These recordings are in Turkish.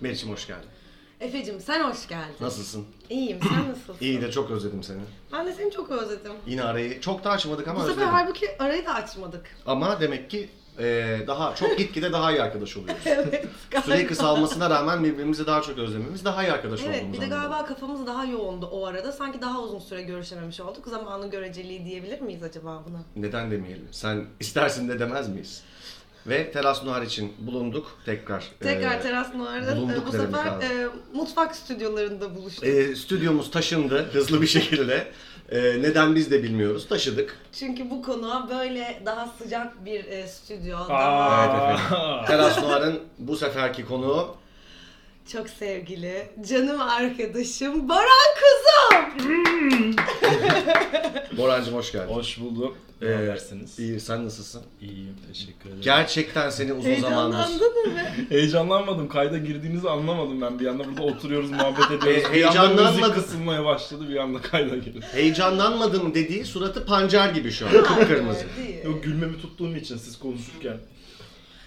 Meriç'im hoş geldin. Efe'cim sen hoş geldin. Nasılsın? İyiyim sen nasılsın? İyi de çok özledim seni. Ben de seni çok özledim. Yine arayı çok da açmadık ama Bu sefer özledim. halbuki arayı da açmadık. Ama demek ki e, daha çok gitgide daha iyi arkadaş oluyoruz. evet. Süreyi kısalmasına rağmen birbirimizi daha çok özlememiz daha iyi arkadaş Evet olduğumuz bir de anlamında. galiba kafamız daha yoğundu o arada. Sanki daha uzun süre görüşememiş olduk. Zamanın göreceliği diyebilir miyiz acaba buna? Neden demeyelim? Sen istersin de demez miyiz? Ve Teras Noir için bulunduk tekrar. Tekrar Ee, Teras Noir'da bulunduk bu sefer e, mutfak stüdyolarında buluştuk. e, stüdyomuz taşındı hızlı bir şekilde. E, neden biz de bilmiyoruz. Taşıdık. Çünkü bu konuğa böyle daha sıcak bir e, stüdyo, Evet daha efendim. Teras Noir'ın bu seferki konuğu çok sevgili canım arkadaşım Baran Kuzum. Borancım hoş geldin. Hoş bulduk. Ne Ee, habersiniz? İyi, sen nasılsın? İyiyim, teşekkür ederim. Gerçekten seni uzun zamandır... Heyecanlandın mı? Heyecanlanmadım. Kayda girdiğinizi anlamadım ben. Bir anda burada oturuyoruz, muhabbet ediyoruz. Ee, bir anda heyecanlanmadım. müzik kısılmaya başladı. Bir anda kayda girdim. Heyecanlanmadım dediği suratı pancar gibi şu an. Kıpkırmızı. Yok gülmemi tuttuğum için siz konuşurken.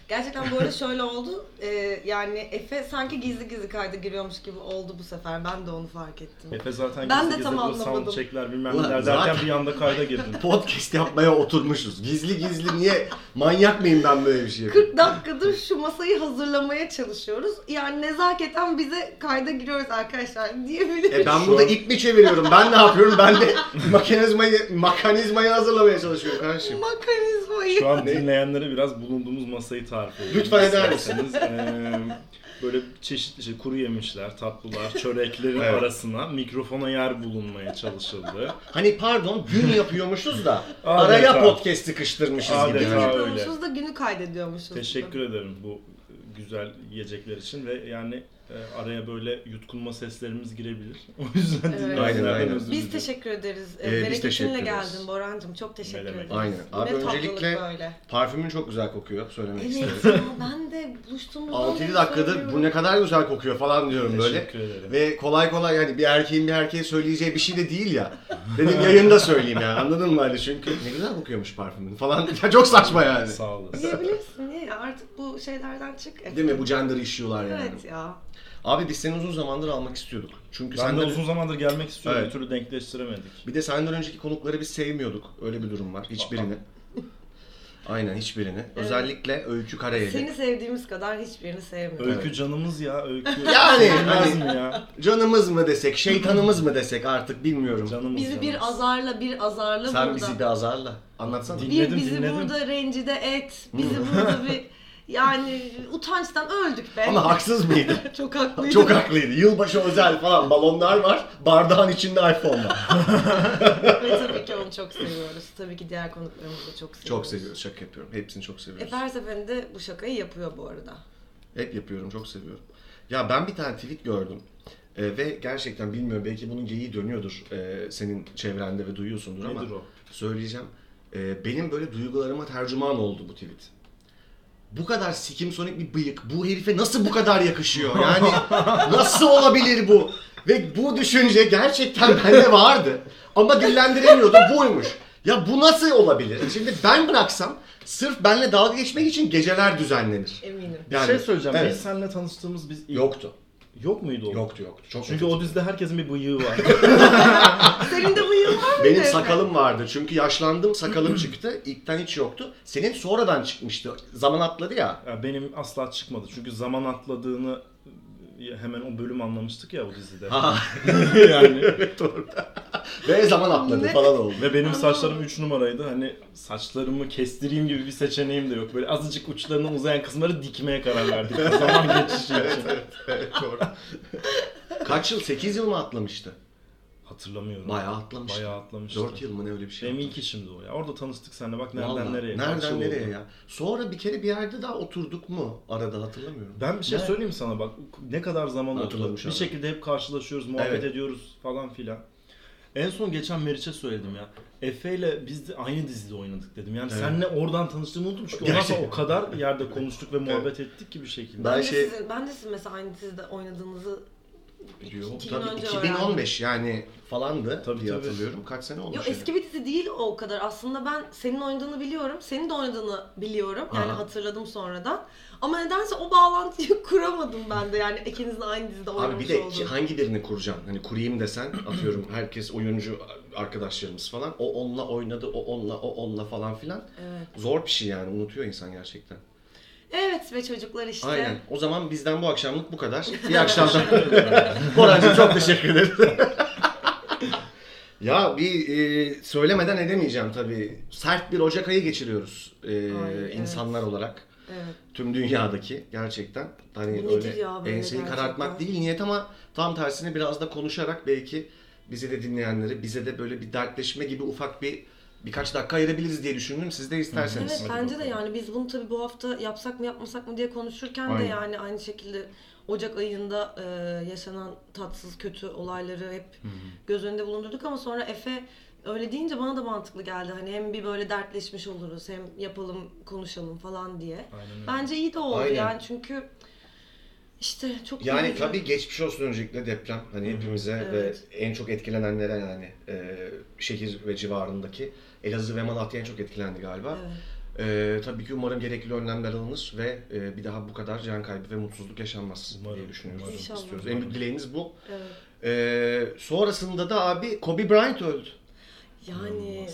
Gerçekten bu arada şöyle oldu. Ee, yani Efe sanki gizli gizli kayda giriyormuş gibi oldu bu sefer. Ben de onu fark ettim. Efe zaten Ben gizli de gizli tam bu anlamadım. soundcheckler bilmem Ulan neler derken zaten- bir anda kayda girdim. Podcast yapmaya oturmuşuz. Gizli gizli niye? Manyak mıyım ben böyle bir şey yapayım? 40 dakikadır şu masayı hazırlamaya çalışıyoruz. Yani nezaketen bize kayda giriyoruz arkadaşlar diyebiliriz. E ben burada an- ip mi çeviriyorum? Ben ne yapıyorum? Ben de mekanizmayı, mekanizmayı hazırlamaya çalışıyorum kardeşim. Mekanizmayı. Şu an dinleyenlere biraz bulunduğumuz masayı tarif edeyim. Lütfen eder misin? İsterseniz, eee, böyle çeşitli şey, kuru yemişler, tatlılar, çöreklerin Evet. arasına mikrofona yer bulunmaya çalışıldı. Hani pardon gün yapıyormuşuz da Adeta. araya podcast sıkıştırmışız Adeta. gibi. Gün öyle. yapıyormuşuz da günü kaydediyormuşuz. Teşekkür ederim bu güzel yiyecekler için ve yani araya böyle yutkunma seslerimiz girebilir. O yüzden Evet. dinleyenlerden Aynen, aynen. özür Biz teşekkür ederiz. Ee, Ee, biz Bereketinle teşekkür ederiz. geldin Borancığım. Çok teşekkür ederiz. Aynen. Abi Ne öncelikle böyle. parfümün çok güzel kokuyor söylemek isterim. Evet ya ben de buluştuğumuzdan 6-7 beri dakikadır bu ne kadar güzel kokuyor falan diyorum böyle. Teşekkür ederim. Ve kolay kolay yani bir erkeğin bir erkeğe söyleyeceği bir şey de değil ya. Dedim yayında söyleyeyim ya anladın mı Ali? Çünkü ne güzel kokuyormuş parfümün falan. Ya çok saçma yani. Sağ olasın. Diyebilirsin niye artık bu şeylerden çık. Değil mi? Bu gender işiyorlar yani. Evet ya. Abi biz seni uzun zamandır almak istiyorduk. Çünkü Ben de senden uzun zamandır gelmek istiyorum. Evet. Bir türlü denkleştiremedik. bir de senden önceki konukları biz sevmiyorduk. Öyle bir durum var. Hiçbirini. Aynen hiçbirini. Özellikle Öykü Karayeli. Seni sevdiğimiz kadar hiçbirini sevmiyorum. Öykü canımız ya, öykü. Yani, hani- ya? Canımız mı desek, şeytanımız mı desek artık bilmiyorum. Canımız Bizi bir canımız. azarla bir azarla Sen burada. bizi bir azarla. Anlatsana. Din- bir Dinledim, bizi dinledim. burada rencide et. Bizi burada bir yani utançtan öldük be. Ama haksız mıydı? Çok haklıydı. Çok haklıydı. Yılbaşı özel falan balonlar var. Bardağın içinde iPhone var. Ve tabii ki onu çok seviyoruz. Tabii ki diğer konuklarımızı da çok seviyoruz. çok seviyoruz. Şaka yapıyorum. Hepsini çok seviyoruz. Efe her seferinde bu şakayı yapıyor bu arada. Hep yapıyorum. Çok seviyorum. Ya ben bir tane tweet gördüm. Ee, ve gerçekten bilmiyorum belki bunun geyiği dönüyordur ee, senin çevrende ve duyuyorsundur ama Nedir o? söyleyeceğim. Ee, benim böyle duygularıma tercüman oldu bu tweet. Bu kadar sikim sonik bir bıyık bu herife nasıl bu kadar yakışıyor? Yani nasıl olabilir bu? Ve bu düşünce gerçekten bende vardı. Ama dillendiremiyordum buymuş. Ya bu nasıl olabilir? Şimdi ben bıraksam sırf benle dalga geçmek için geceler düzenlenir. Eminim. Bir Yani- şey söyleyeceğim. Evet. Biz seninle tanıştığımız biz ilk... Yoktu. Yok muydu o? Yoktu yoktu. Çok Çünkü kötü. o dizide herkesin bir bıyığı var. Senin de bıyığın var mı? Benim sakalım vardı çünkü yaşlandım sakalım çıktı. İlkten hiç yoktu. Senin sonradan çıkmıştı. Zaman atladı ya. Ya benim asla çıkmadı. Çünkü zaman atladığını hemen o bölüm anlamıştık ya o dizide. Yani evet doğru. Ve zaman atladı Ne? falan oldu. ve benim saçlarım 3 numaraydı. Hani saçlarımı kestireyim gibi bir seçeneğim de yok. Böyle azıcık uçlarından uzayan kısımları dikmeye karar verdik. zaman geçişi için. Evet doğru. Kaç yıl? 8 yıl mı atlamıştı? Hatırlamıyorum. Bayağı atlamıştı. Bayağı atlamıştı. 4 yıl mı ne öyle bir şey Benim ilk atlamış. işimdi o ya. Orada tanıştık seninle bak nereden Vallahi. nereye. Nereden nereye oldu. ya? Sonra bir kere bir yerde daha oturduk mu? Arada hatırlamıyorum. Ben bir şey Ne? söyleyeyim sana bak. Ne kadar zaman oldu. Hatırlamış Bir şekilde hep karşılaşıyoruz, muhabbet Evet. ediyoruz falan filan. En son geçen Meriç'e söyledim ya. Efe ile biz de aynı dizide oynadık dedim. Yani Evet. seninle oradan tanıştığımı unuttum çünkü ondan sonra o kadar yerde konuştuk ve muhabbet ettik ki bir şekilde. Ben Ben, de şey- sizin, ben de sizin mesela aynı dizide oynadığınızı İki yıl Tabii önce 2015 yani falandı Tabii, diye tabii. hatırlıyorum. Kaç sene olmuş? Yok yani. eski bir dizi değil o kadar. Aslında ben senin oynadığını biliyorum. Senin de oynadığını biliyorum. Yani Aha. hatırladım sonradan. Ama nedense o bağlantıyı kuramadım ben de. Yani ikinizin aynı dizide oynamış Abi bir de olduğu. ki hangi birini kuracaksın? Hani kurayım desen atıyorum herkes oyuncu arkadaşlarımız falan. O onunla oynadı, o onunla, o onunla falan filan. Evet. Zor bir şey yani unutuyor insan gerçekten. Evet ve çocuklar işte. Aynen. O zaman bizden bu akşamlık bu kadar. İyi akşamlar. Borancığım çok teşekkür ederim. ya bir e, söylemeden edemeyeceğim tabii. Sert bir Ocak ayı geçiriyoruz e, Ay, evet. insanlar olarak. Evet. Tüm dünyadaki gerçekten. Hani Bu nedir öyle ya böyle enseyi gerçekten? karartmak değil niyet ama tam tersine biraz da konuşarak belki bizi de dinleyenleri bize de böyle bir dertleşme gibi ufak bir birkaç dakika ayırabiliriz diye düşündüm. Siz de isterseniz. Evet bence de yani biz bunu tabii bu hafta yapsak mı yapmasak mı diye konuşurken de Aynen. yani aynı şekilde Ocak ayında e, yaşanan tatsız kötü olayları hep göz önünde bulundurduk ama sonra Efe öyle deyince bana da mantıklı geldi. Hani hem bir böyle dertleşmiş oluruz hem yapalım konuşalım falan diye. Aynen. Bence iyi de oldu Aynen. yani çünkü işte çok Yani üzücü. tabii geçmiş olsun öncelikle deprem. Hani hepimize Evet. ve en çok etkilenenlere yani e, şehir ve civarındaki Elazığ ve Malatya en çok etkilendi galiba. Evet. E, tabii ki umarım gerekli önlemler alınır ve e, bir daha bu kadar can kaybı ve mutsuzluk yaşanmaz Umarım, diye düşünüyoruz. umarım. İnşallah. istiyoruz. En büyük dileğimiz bu. Evet. E, sonrasında da abi Kobe Bryant öldü. Yani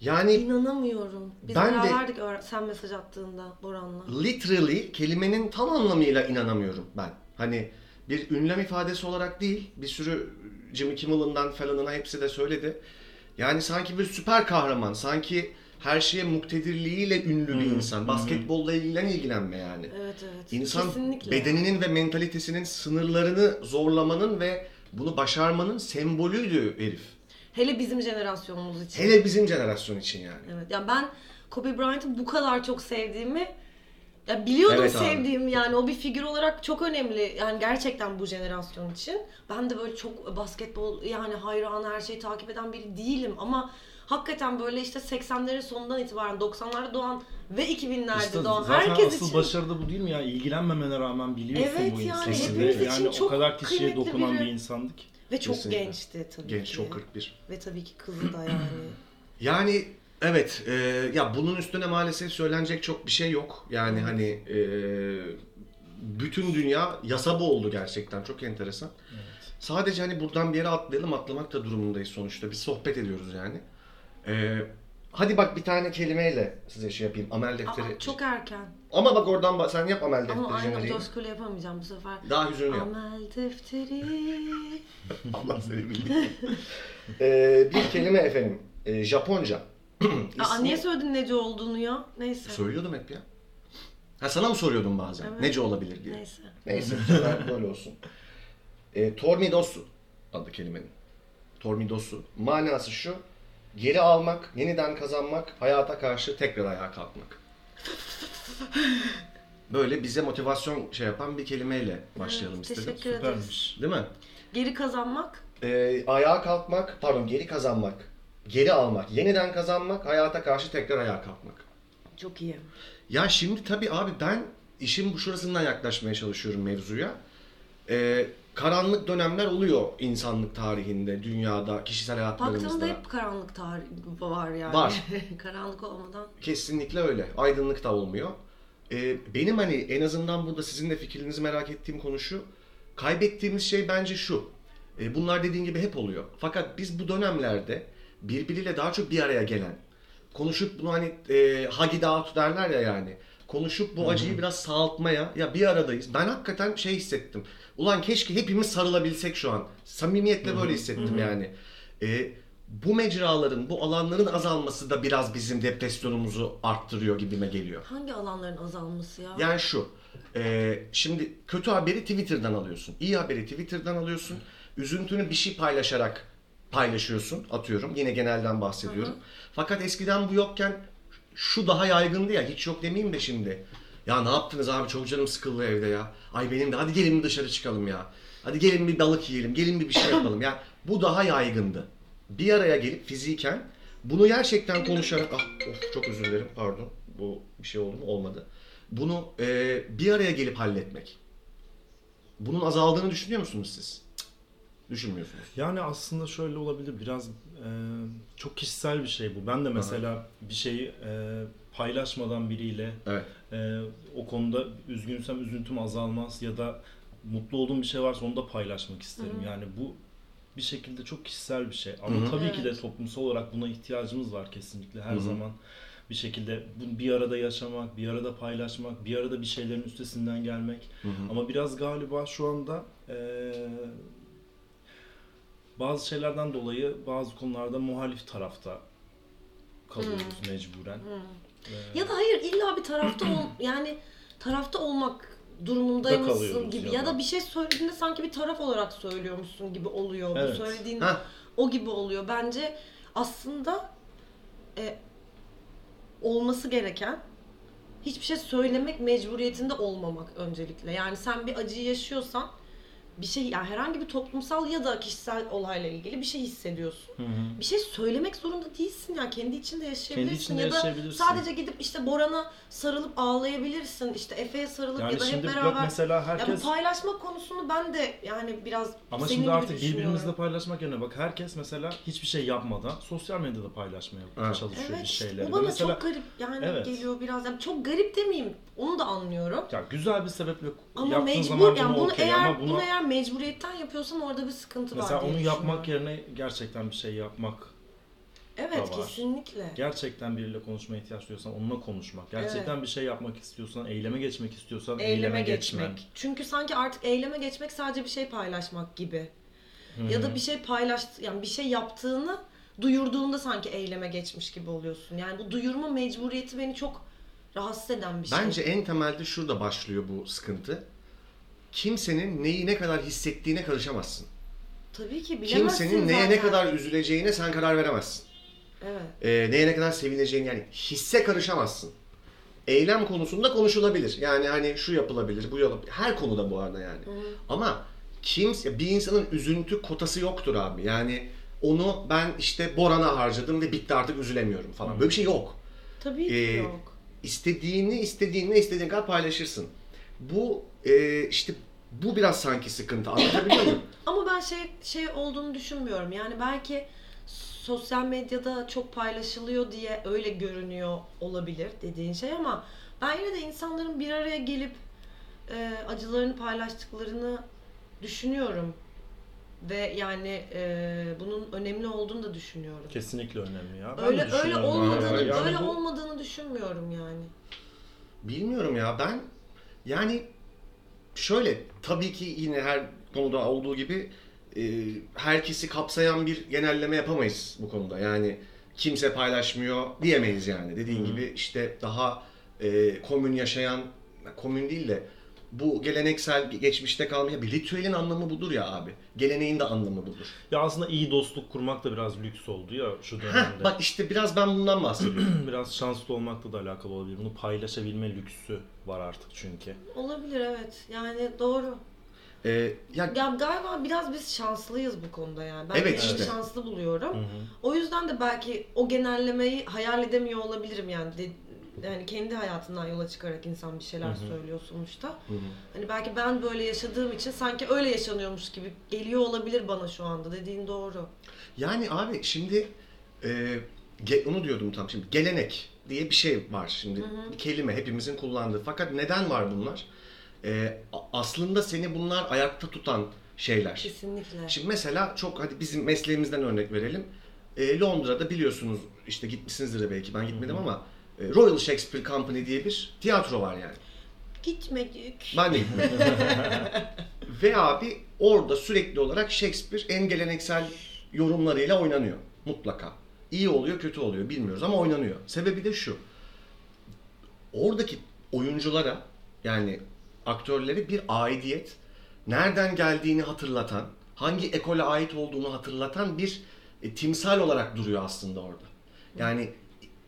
Yani inanamıyorum. Biz Ben de- beraberdik sen mesaj attığında Boran'la. literally kelimenin tam anlamıyla inanamıyorum ben. Hani bir ünlem ifadesi olarak değil, bir sürü Jimmy Kimmel'ından falanına hepsi de söyledi. Yani sanki bir süper kahraman, sanki her şeye muktedirliğiyle ünlü bir insan. Basketbolla ilgilen ilgilenme yani. Evet evet. İnsan Kesinlikle. bedeninin ve mentalitesinin sınırlarını zorlamanın ve bunu başarmanın sembolüydü herif. Hele bizim jenerasyonumuz için. Hele bizim jenerasyon için yani. Evet. Yani ben Kobe Bryant'ı bu kadar çok sevdiğimi ya biliyordum Evet abi. sevdiğimi yani o bir figür olarak çok önemli yani gerçekten bu jenerasyon için. Ben de böyle çok basketbol yani hayran her şeyi takip eden biri değilim ama hakikaten böyle işte 80'lerin sonundan itibaren 90'larda doğan ve 2000'lerde İşte doğan zaten herkes asıl için başarı da bu değil mi ya? İlgilenmemene rağmen biliyorsun Evet bu yani insanı. için yani çok o kadar kişiye dokunan biri. bir insandık ki. ve çok Kesinlikle. gençti tabii Genç ki. çok 41. Ve tabii ki kızı da yani. Yani evet e, ya bunun üstüne maalesef söylenecek çok bir şey yok. Yani hani e, bütün dünya yasa boğuldu gerçekten çok enteresan. Sadece hani buradan bir yere atlayalım atlamak da durumundayız sonuçta. Biz sohbet ediyoruz yani. E, hadi bak bir tane kelimeyle size şey yapayım. Amel defteri. Aa, çok erken. Ama bak oradan bak, sen yap amel defteri Ama aynı coşkuyla yapamayacağım bu sefer. Daha hüzünlü yap. Amel defteri. Allah seni bildiğin. e, bir kelime efendim. E, Japonca. Aa, niye söyledin nece olduğunu ya? Neyse. Söylüyordum hep ya. Ha sana mı soruyordum bazen? Evet. Nece olabilir diye. Neyse. Neyse bu sefer böyle olsun. E, tormidosu adı kelimenin. Tormidosu. Manası şu. Geri almak, yeniden kazanmak, hayata karşı tekrar ayağa kalkmak. Böyle bize motivasyon şey yapan bir kelimeyle başlayalım Evet, istedim. teşekkür ederiz. Süpermiş. Değil mi? Geri kazanmak. E, ayağa kalkmak, pardon geri kazanmak, geri almak, yeniden kazanmak, hayata karşı tekrar ayağa kalkmak. Çok iyi. Ya şimdi tabii abi ben işin bu şurasından yaklaşmaya çalışıyorum mevzuya. Ee, karanlık dönemler oluyor insanlık tarihinde, dünyada, kişisel hayatlarımızda. Baktığımda hep karanlık tarih var yani. Var. karanlık olmadan. Kesinlikle öyle. Aydınlık da olmuyor. Ee, benim hani en azından burada sizin de fikrinizi merak ettiğim konu şu. Kaybettiğimiz şey bence şu. Ee, bunlar dediğin gibi hep oluyor. Fakat biz bu dönemlerde birbiriyle daha çok bir araya gelen, konuşup bunu hani e, it out derler ya yani. Konuşup bu acıyı biraz sağaltmaya ya bir aradayız. Ben hakikaten şey hissettim. Ulan keşke hepimiz sarılabilsek şu an. Samimiyetle böyle hissettim yani. E, bu mecraların, bu alanların azalması da biraz bizim depresyonumuzu arttırıyor gibime geliyor. Hangi alanların azalması ya? Yani şu, e, şimdi kötü haberi Twitter'dan alıyorsun, iyi haberi Twitter'dan alıyorsun, üzüntünü bir şey paylaşarak paylaşıyorsun, atıyorum. Yine genelden bahsediyorum. Fakat eskiden bu yokken şu daha yaygındı ya, hiç yok demeyeyim de şimdi. Ya ne yaptınız abi çok canım sıkıldı evde ya. Ay benim de hadi gelin dışarı çıkalım ya. Hadi gelin bir balık yiyelim, gelin bir bir şey yapalım ya. Bu daha yaygındı. Bir araya gelip fiziken bunu gerçekten konuşarak ah of çok özür dilerim pardon bu bir şey oldu mu olmadı. Bunu e, bir araya gelip halletmek. Bunun azaldığını düşünüyor musunuz siz? Düşünmüyorsunuz? Yani aslında şöyle olabilir biraz e, çok kişisel bir şey bu. Ben de mesela bir şeyi e, paylaşmadan biriyle Evet. e, o konuda üzgünsem üzüntüm azalmaz ya da mutlu olduğum bir şey varsa onu da paylaşmak isterim. Yani bu bir şekilde çok kişisel bir şey. Ama Hı hı. tabii ki de Evet. toplumsal olarak buna ihtiyacımız var kesinlikle her Hı hı. zaman. Bir şekilde bir arada yaşamak, bir arada paylaşmak, bir arada bir şeylerin üstesinden gelmek. Hı hı. Ama biraz galiba şu anda eee, bazı şeylerden dolayı bazı konularda muhalif tarafta kalıyoruz mecburen. Eee, Ya da hayır illa bir tarafta ol yani tarafta olmak Da durumundaymışsın gibi ya ya da. da bir şey söylediğinde sanki bir taraf olarak söylüyormuşsun gibi oluyor. Evet. Bu söylediğin o gibi oluyor. Bence aslında e, olması gereken hiçbir şey söylemek mecburiyetinde olmamak öncelikle. Yani sen bir acıyı yaşıyorsan bir şey yani herhangi bir toplumsal ya da kişisel olayla ilgili bir şey hissediyorsun. Hı hı. Bir şey söylemek zorunda değilsin yani kendi içinde yaşayabilirsin içinde ya da yaşayabilirsin. sadece gidip işte Boran'a sarılıp ağlayabilirsin. işte Efe'ye sarılıp Yani ya da hep beraber mesela ya bu herkes paylaşma konusunu ben de yani biraz ama senin şimdi artık birbirimizle paylaşmak yerine bak herkes mesela hiçbir şey yapmadan sosyal medyada paylaşmaya Evet. çalışıyor bir Evet şeyleri. o Ve bana mesela çok garip yani Evet. geliyor biraz. Yani çok garip demeyeyim onu da anlıyorum. ya güzel bir sebeple Ama yaptığın mecbur zaman yani bunu bunu okey eğer ama buna bunu eğer mecburiyetten yapıyorsan orada bir sıkıntı mesela var diye onu yapmak yerine gerçekten bir şey yapmak Evet da var. kesinlikle. Gerçekten biriyle konuşmaya ihtiyaç duyuyorsan onunla konuşmak. Gerçekten bir şey yapmak istiyorsan, eyleme geçmek istiyorsan eyleme, Eyleme geçmek. geçmek. Çünkü sanki artık eyleme geçmek sadece bir şey paylaşmak gibi. Hı Ya hı. da bir şey paylaş yani bir şey yaptığını duyurduğunda sanki eyleme geçmiş gibi oluyorsun. Yani bu duyurma mecburiyeti beni çok rahatsız eden bir şey. Bence en temelde şurada başlıyor bu sıkıntı. Kimsenin neyi ne kadar hissettiğine karışamazsın. tabii ki bilemezsin Kimsenin neye ne zaten. kadar üzüleceğine sen karar veremezsin. Evet. Ee, neye ne kadar sevineceğini yani hisse karışamazsın. Eylem konusunda konuşulabilir. Yani hani şu yapılabilir, bu yapılabilir. Her konuda bu arada yani. Ama kimse bir insanın üzüntü kotası yoktur abi. Yani onu ben işte Boran'a harcadım ve bitti artık üzülemiyorum falan. Böyle bir şey yok. Tabii ki Ee, yok. İstediğini istediğinle istediğin kadar paylaşırsın. Bu e, işte bu biraz sanki sıkıntı. Anlatabiliyor muyum? Ama ben şey şey olduğunu düşünmüyorum. Yani belki sosyal medyada çok paylaşılıyor diye öyle görünüyor olabilir dediğin şey ama ben yine de insanların bir araya gelip e, acılarını paylaştıklarını düşünüyorum. Ve yani e, bunun önemli olduğunu da düşünüyorum. Kesinlikle önemli ya. Ben de Öyle öyle düşünüyorum. olmadığını Yani öyle bu- olmadığını düşünmüyorum yani. Bilmiyorum ya ben yani şöyle tabii ki yine her konuda olduğu gibi e, herkesi kapsayan bir genelleme yapamayız bu konuda. Yani kimse paylaşmıyor diyemeyiz yani. Dediğin gibi işte daha e, komün yaşayan, komün değil de bu geleneksel geçmişte kalmış bir ritüelin anlamı budur ya abi. Geleneğin de anlamı budur. Ya aslında iyi dostluk kurmak da biraz lüks oldu ya şu Heh, dönemde. bak işte biraz ben bundan bahsediyorum. biraz şanslı olmakla da alakalı olabilir. Bunu paylaşabilme lüksü var artık çünkü. Olabilir evet. Yani doğru. E, ya Ya galiba biraz biz şanslıyız bu konuda yani. Ben Evet kendimi işte. şanslı buluyorum. Hı hı. O yüzden de belki o genellemeyi hayal edemiyor olabilirim yani. De, yani kendi hayatından yola çıkarak insan bir şeyler Hı hı. söylüyor sonuçta. Hı hı. Hani belki ben böyle yaşadığım için sanki öyle yaşanıyormuş gibi geliyor olabilir bana şu anda. Dediğin doğru. Yani abi şimdi e, ge- onu diyordum tam şimdi gelenek diye bir şey var şimdi bir kelime hepimizin kullandığı fakat neden var bunlar? E, aslında seni bunlar ayakta tutan şeyler. Kesinlikle. Şimdi mesela çok hadi bizim mesleğimizden örnek verelim. E, Londra'da biliyorsunuz işte gitmişsinizdir de belki ben gitmedim ama e, Royal Shakespeare Company diye bir tiyatro var yani. Gitmedik. Ben de gitmedim. Ve abi orada sürekli olarak Shakespeare en geleneksel yorumlarıyla oynanıyor. Mutlaka. İyi oluyor, kötü oluyor bilmiyoruz ama oynanıyor. Sebebi de şu. Oradaki oyunculara yani aktörlere bir aidiyet, nereden geldiğini hatırlatan, hangi ekole ait olduğunu hatırlatan bir e, timsal olarak duruyor aslında orada. Yani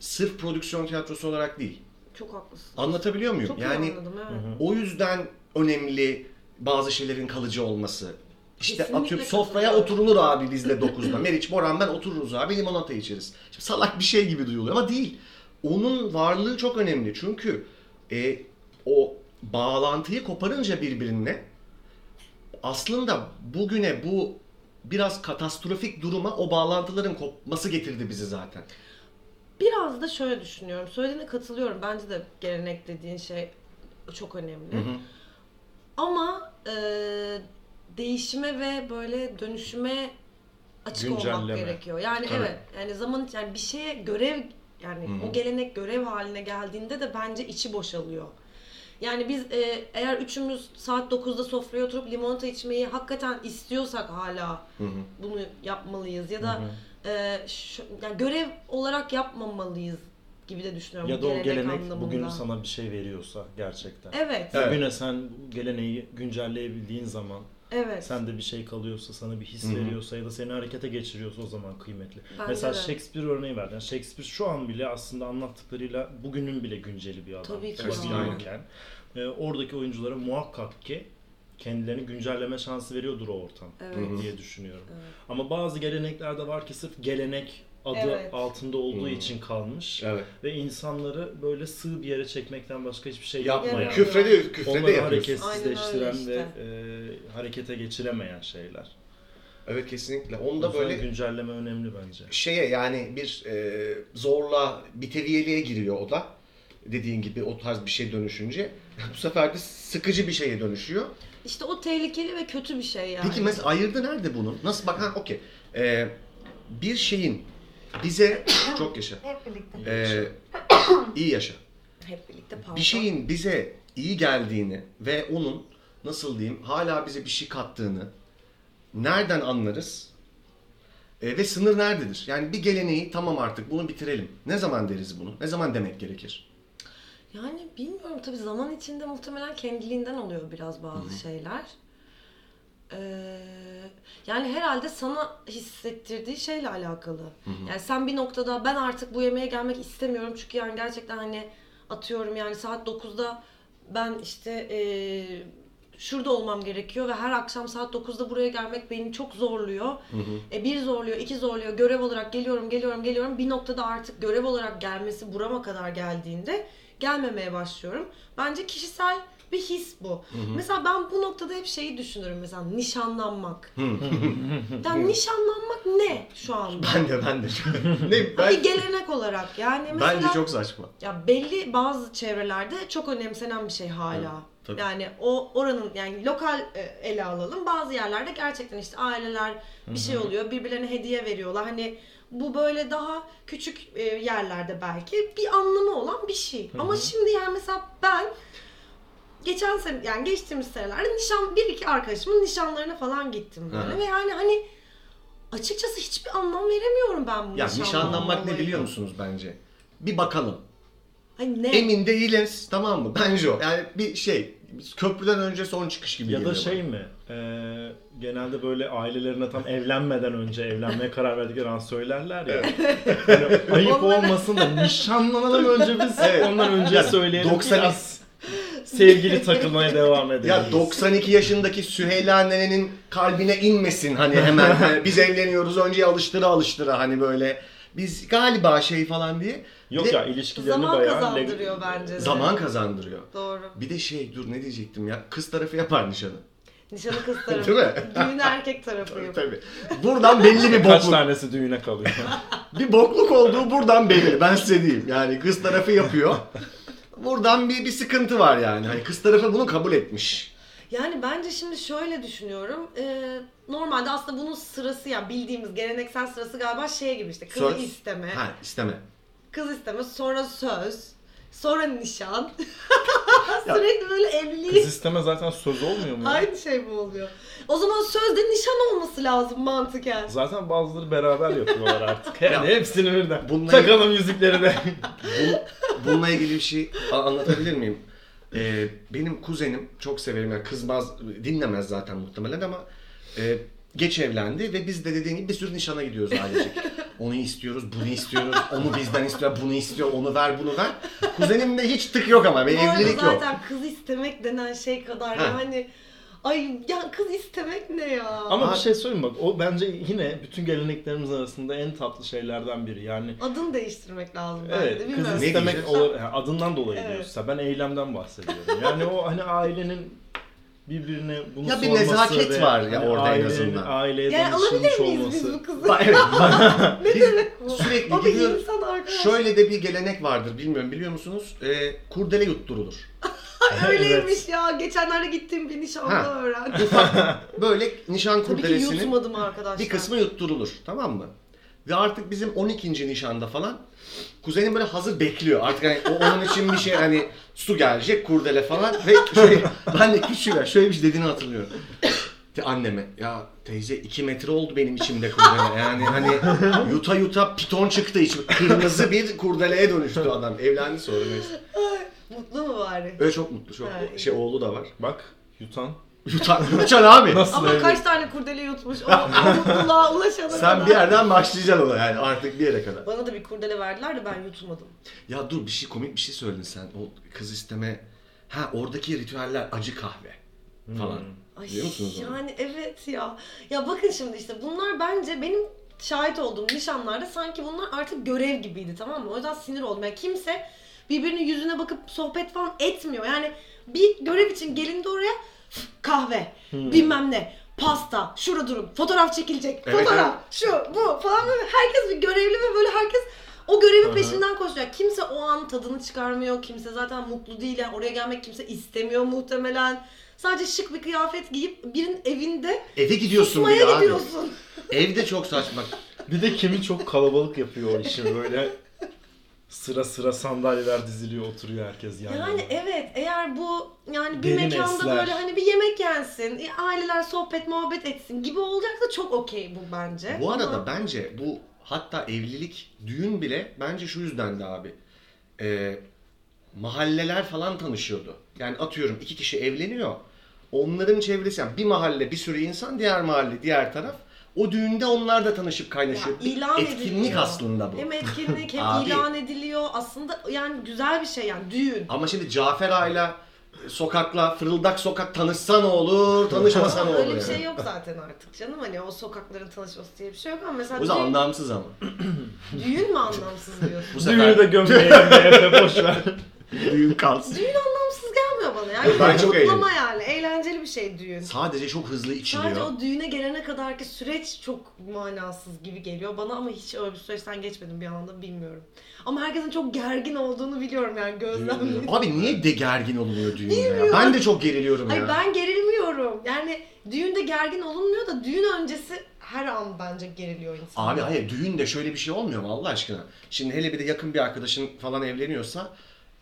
sırf prodüksiyon tiyatrosu olarak değil. Çok haklısın. Anlatabiliyor muyum? Çok yani iyi anladım evet. o yüzden önemli bazı şeylerin kalıcı olması. İşte Kesinlikle atıyorum sofraya oturulur abi bizle 9'da. Meriç, Boran ben otururuz abi limonata içeriz. Şimdi salak bir şey gibi duyuluyor ama değil. Onun varlığı çok önemli. Çünkü e, o bağlantıyı koparınca birbirine aslında bugüne bu biraz katastrofik duruma o bağlantıların kopması getirdi bizi zaten. Biraz da şöyle düşünüyorum. Söylediğine katılıyorum. Bence de gelenek dediğin şey çok önemli. Hı hı. Ama e, değişime ve böyle dönüşüme açık olmak Güncelleme. gerekiyor. Yani Tabii. evet. Yani zaman yani bir şeye görev yani Hı hı. o gelenek görev haline geldiğinde de bence içi boşalıyor. Yani biz e, eğer üçümüz saat 9'da sofraya oturup limonata içmeyi hakikaten istiyorsak hala Hı hı. bunu yapmalıyız ya Hı da hı. E, şu- yani görev olarak yapmamalıyız gibi de düşünüyorum. Ya da o gelenek anlamında. bugün sana bir şey veriyorsa gerçekten. Evet. Evet. Bugüne sen geleneği güncelleyebildiğin zaman Evet. sende bir şey kalıyorsa, sana bir his Hı hı. veriyorsa ya da seni harekete geçiriyorsa o zaman kıymetli. Bence Mesela de. Shakespeare örneği verdin. Shakespeare şu an bile aslında anlattıklarıyla bugünün bile günceli bir adam. Tabii ki O ya. bilirken. Ee, oradaki oyunculara muhakkak ki kendilerini güncelleme şansı veriyordur o ortam Evet. Diye düşünüyorum. Evet. Ama bazı geleneklerde var ki sırf gelenek adı Evet. altında olduğu Hı. için kalmış Evet. ve insanları böyle sığ bir yere çekmekten başka hiçbir şey Yapma. yapmayan, Yapıyor. Küfrede, küfrede onları yapıyorsun. hareketsizleştiren Aynen öyle ve e, harekete geçiremeyen şeyler. Evet kesinlikle. Onda yüzden böyle güncelleme önemli bence. şeye yani bir e, zorla bir teviyeliğe giriyor o da. Dediğin gibi o tarz bir şey dönüşünce bu sefer de sıkıcı bir şeye dönüşüyor. İşte o tehlikeli ve kötü bir şey yani. Peki mesela ayırdı nerede bunu? Nasıl bak ha okey. E, bir şeyin bize çok yaşa. Hep birlikte. E, iyi yaşa. Hep birlikte pardon. Bir şeyin bize iyi geldiğini ve onun nasıl diyeyim hala bize bir şey kattığını nereden anlarız? E, ve sınır nerededir? Yani bir geleneği tamam artık bunu bitirelim. Ne zaman deriz bunu? Ne zaman demek gerekir? Yani bilmiyorum tabii zaman içinde muhtemelen kendiliğinden oluyor biraz bazı şeyler. Ee, yani herhalde sana hissettirdiği şeyle alakalı. Yani sen bir noktada ben artık bu yemeğe gelmek istemiyorum çünkü yani gerçekten hani atıyorum yani saat 9'da ben işte ee, şurada olmam gerekiyor ve her akşam saat 9'da buraya gelmek beni çok zorluyor. E, bir zorluyor, iki zorluyor. Görev olarak geliyorum, geliyorum, geliyorum. Bir noktada artık görev olarak gelmesi burama kadar geldiğinde gelmemeye başlıyorum. Bence kişisel bir his bu. Mesela ben bu noktada hep şeyi düşünürüm mesela nişanlanmak. yani nişanlanmak ne şu anda? Ben de ben de. ne, ben, Bir gelenek olarak yani mesela bence çok saçma. ya belli bazı çevrelerde çok önemsenen bir şey hala. Evet, tabii. yani o oranın yani lokal e, ele alalım. Bazı yerlerde gerçekten işte aileler bir şey oluyor. Birbirlerine hediye veriyorlar. Hani bu böyle daha küçük e, yerlerde belki bir anlamı olan bir şey. Ama şimdi yani mesela ben geçen sene yani geçtiğimiz senelerde nişan bir iki arkadaşımın nişanlarına falan gittim böyle Hı. ve yani hani açıkçası hiçbir anlam veremiyorum ben bu Ya nişanlanma nişanlanmak ne olayına. biliyor musunuz bence? Bir bakalım. Hani ne? Emin değiliz tamam mı? Bence o. Yani bir şey köprüden önce son çıkış gibi Ya da şey bana. mi? e, genelde böyle ailelerine tam evlenmeden önce evlenmeye karar verdikleri an söylerler ya. Hani ayıp Onları- olmasın da nişanlanalım önce biz. Evet. Ondan önce Yani söyleyelim. 90 biraz sevgili takılmaya devam edelim. Ya 92 yaşındaki Süheyla nenenin kalbine inmesin hani hemen hani biz evleniyoruz önce alıştıra alıştıra hani böyle biz galiba şey falan diye. Yok ya ilişkilerini Zaman bayağı kazandırıyor bence de. zaman kazandırıyor. Doğru. Bir de şey dur ne diyecektim ya kız tarafı yapar nişanı. Nişanı kız tarafı. Değil mi? Düğünü erkek tarafı yapıyor. tabii. Buradan belli bir Kaç bokluk. tanesi düğüne kalıyor. Bir bokluk olduğu buradan belli. Ben size diyeyim. Yani kız tarafı yapıyor. Buradan bir bir sıkıntı var yani. Hani kız tarafı bunu kabul etmiş. Yani bence şimdi şöyle düşünüyorum. Ee, normalde aslında bunun sırası yani bildiğimiz geleneksel sırası galiba şey gibi işte kız Söz. isteme, Ha isteme. Kız isteme, sonra söz, sonra nişan. Sürekli böyle evliliği Kız isteme zaten söz olmuyor mu? ya? aynı şey mi oluyor? O zaman sözde nişan olması lazım mantıken. Zaten bazıları beraber yapıyorlar artık. Yani hepsini birden. Bununla- Takalım yüzükleri de. Bu, bununla ilgili bir şey a- anlatabilir miyim? Ee, benim kuzenim çok severim yani kızmaz dinlemez zaten muhtemelen ama e, geç evlendi ve biz de dediğin gibi bir sürü nişana gidiyoruz ailecek. Onu istiyoruz, bunu istiyoruz, onu bizden istiyor, bunu istiyor, onu ver, bunu ver. Kuzenimde hiç tık yok ama bir Bu arada evlilik yok. zaten kız istemek denen şey kadar Ha. yani ay ya kız istemek ne ya? Ama bir şey söyleyeyim bak o bence yine bütün geleneklerimiz arasında en tatlı şeylerden biri. Yani Adını değiştirmek lazım bence Evet, kız bilmiyorum. Ne istemek diyeceğiz? olur, yani adından dolayı Evet. diyorsa ben eylemden bahsediyorum. Yani o hani ailenin birbirine bunu Ya bir sorması nezaket ve var ya hani orada en aile- azından. Aileye Yani danışılmış alabilir miyiz olması. biz bu kızı? Evet, ne demek bu? sürekli O bir arkadaş. Şöyle de bir gelenek vardır bilmiyorum biliyor musunuz? Ee, kurdele yutturulur. Öyleymiş ya. Geçenlerde gittiğim bir nişanda öğrendim. Böyle nişan Tabii ki kurdelesinin yutmadım arkadaşlar. bir kısmı yutturulur tamam mı? Ve artık bizim 12. nişanda falan kuzenim böyle hazır bekliyor. Artık hani o onun için bir şey hani su gelecek kurdele falan ve şey ben de küçüğüm ya, şöyle bir şey dediğini hatırlıyorum. De anneme ya teyze 2 metre oldu benim içimde kurdele. Yani hani yuta yuta piton çıktı içim. Kırmızı bir kurdeleye dönüştü adam. Evlendi sonra neyse. Ay, mutlu mu bari? Öyle çok mutlu çok. Ha, iyi. Şey oğlu da var. Bak yutan. Yutan, yutacaksın abi. Nasıl Ama kaç tane kurdele yutmuş o, o mutluluğa ulaşana Sen kadar. bir yerden başlayacaksın ona yani artık bir yere kadar. Bana da bir kurdele verdiler de ben yutmadım. Ya dur bir şey komik bir şey söyledin sen. O kız isteme. Ha oradaki ritüeller acı kahve falan. Ay, Biliyor musunuz onu? Yani evet ya. Ya bakın şimdi işte bunlar bence benim şahit olduğum nişanlarda sanki bunlar artık görev gibiydi tamam mı? O yüzden sinir oldum. Yani kimse birbirinin yüzüne bakıp sohbet falan etmiyor. Yani bir görev için gelindi oraya "Üf, kahve, bilmem ne, pasta, şurada durun, fotoğraf çekilecek, Evet, fotoğraf, şu, bu falan böyle herkes bir görevli ve böyle herkes o görevin peşinden koşuyor. Kimse o an tadını çıkarmıyor. Kimse zaten mutlu değil. Yani oraya gelmek kimse istemiyor muhtemelen. Sadece şık bir kıyafet giyip birinin evinde Eve gidiyorsun bir susmaya abi. gidiyorsun. Evde çok saçma. Bir de kimi çok kalabalık yapıyor o işi böyle. Sıra sıra sandalyeler diziliyor oturuyor herkes yan yana. Yani evet eğer bu yani bir Derin mekanda esler. böyle hani bir yemek yensin, e, aileler sohbet muhabbet etsin gibi olacaksa çok okey bu bence. Bu arada Ama- bence bu hatta evlilik, düğün bile bence şu yüzden de abi. Ee, mahalleler falan tanışıyordu. Yani atıyorum iki kişi evleniyor. Onların çevresi yani bir mahalle bir sürü insan diğer mahalle diğer taraf. O düğünde onlar da tanışıp Ya kaynaşıyor. Bir ilan etkinlik ediliyor. aslında bu. Hem etkinlik hem Abi. ilan ediliyor. Aslında yani güzel bir şey yani düğün. Ama şimdi Cafer Ağa'yla sokakla Fırıldak Sokak tanışsa ne olur, tanışmasa ne olur Öyle bir yani. şey yok zaten artık canım. Hani o sokakların tanışması diye bir şey yok ama mesela Bu da düğün, anlamsız ama. düğün mü anlamsız diyorsun? Bu Düğünü sefer de gömmeyelim boş ver. düğün kalsın. Düğün anlamsız gelmiyor bana yani. Ben çok Kutlama yani. Eğlenceli bir şey düğün. Sadece çok hızlı Sadece içiliyor. o düğüne gelene kadarki süreç çok manasız gibi geliyor bana ama hiç öyle bir süreçten geçmedim bir anda bilmiyorum. Ama herkesin çok gergin olduğunu biliyorum yani gözlemledim. Abi niye de gergin olunuyor düğünde ya? Bilmiyorum. Ben de çok geriliyorum Ay ya. ben gerilmiyorum. Yani düğünde gergin olunmuyor da düğün öncesi her an bence geriliyor insan. Abi hayır düğünde şöyle bir şey olmuyor mu Allah aşkına? Şimdi hele bir de yakın bir arkadaşın falan evleniyorsa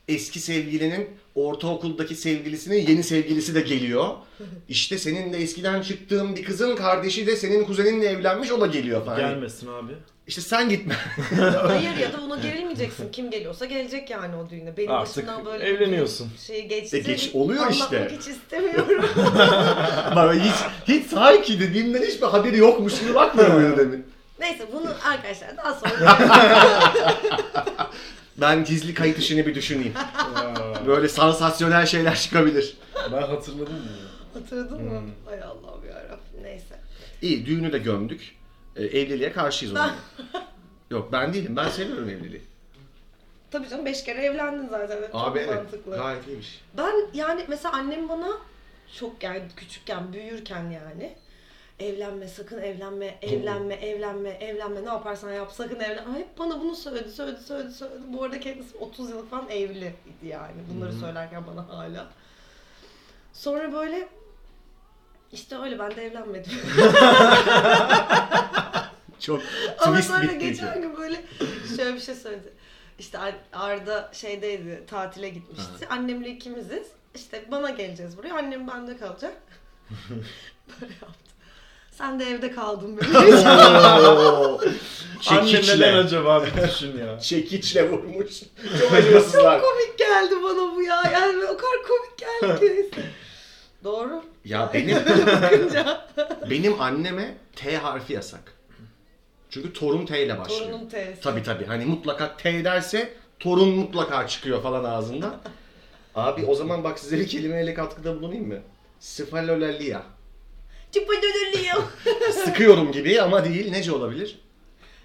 eski sevgilinin ortaokuldaki sevgilisinin yeni sevgilisi de geliyor. İşte senin de eskiden çıktığın bir kızın kardeşi de senin kuzeninle evlenmiş o da geliyor falan. Gelmesin abi. İşte sen gitme. Hayır ya da buna gerilmeyeceksin. Kim geliyorsa gelecek yani o düğüne. Benim Artık başımdan böyle evleniyorsun. şey geçti. E geç- oluyor işte. Anlatmak hiç istemiyorum. Bana hiç, hiç sanki dediğimden hiçbir haberi yokmuş gibi bakmıyor muydu demin? Neyse bunu arkadaşlar daha sonra Ben gizli kayıt işini bir düşüneyim. Böyle sansasyonel şeyler çıkabilir. ben hatırladım bunu. hatırladın mı? Hmm. Ay Allah'ım yarabbim. Neyse. İyi düğünü de gömdük. Ee, evliliğe karşıyız o zaman. Yok ben değilim. Ben seviyorum evliliği. Tabii canım beş kere evlendin zaten. Çok Abi evet. mantıklı. Gayet iyiymiş. Ben yani mesela annem bana çok yani küçükken, büyürken yani evlenme, sakın evlenme, evlenme, evlenme, evlenme, ne yaparsan yap, sakın evlenme. Hep bana bunu söyledi, söyledi, söyledi, söyledi. Bu arada kendisi 30 yıl falan evliydi yani. Bunları söylerken bana hala. Sonra böyle işte öyle ben de evlenmedim. Çok Ama sonra geçen gün böyle şöyle bir şey söyledi. İşte Ar- Arda şeydeydi, tatile gitmişti. Annemle ikimiziz. İşte bana geleceğiz buraya. Annem bende kalacak. böyle yaptı. Sen de evde kaldın böyle. Anne neden Çekiçle. acaba bir düşün ya. Çekiçle vurmuş. Çok acımasızlar. Çok komik geldi bana bu ya. Yani o kadar komik geldi ki. neyse. Doğru. Ya benim bakınca. benim anneme T harfi yasak. Çünkü torun T ile başlıyor. Torunun T'si. Tabii tabii. Hani mutlaka T derse torun mutlaka çıkıyor falan ağzından. Abi o zaman bak size bir kelimeyle katkıda bulunayım mı? Sifalolalia. Sıkıyorum gibi ama değil. Nece olabilir?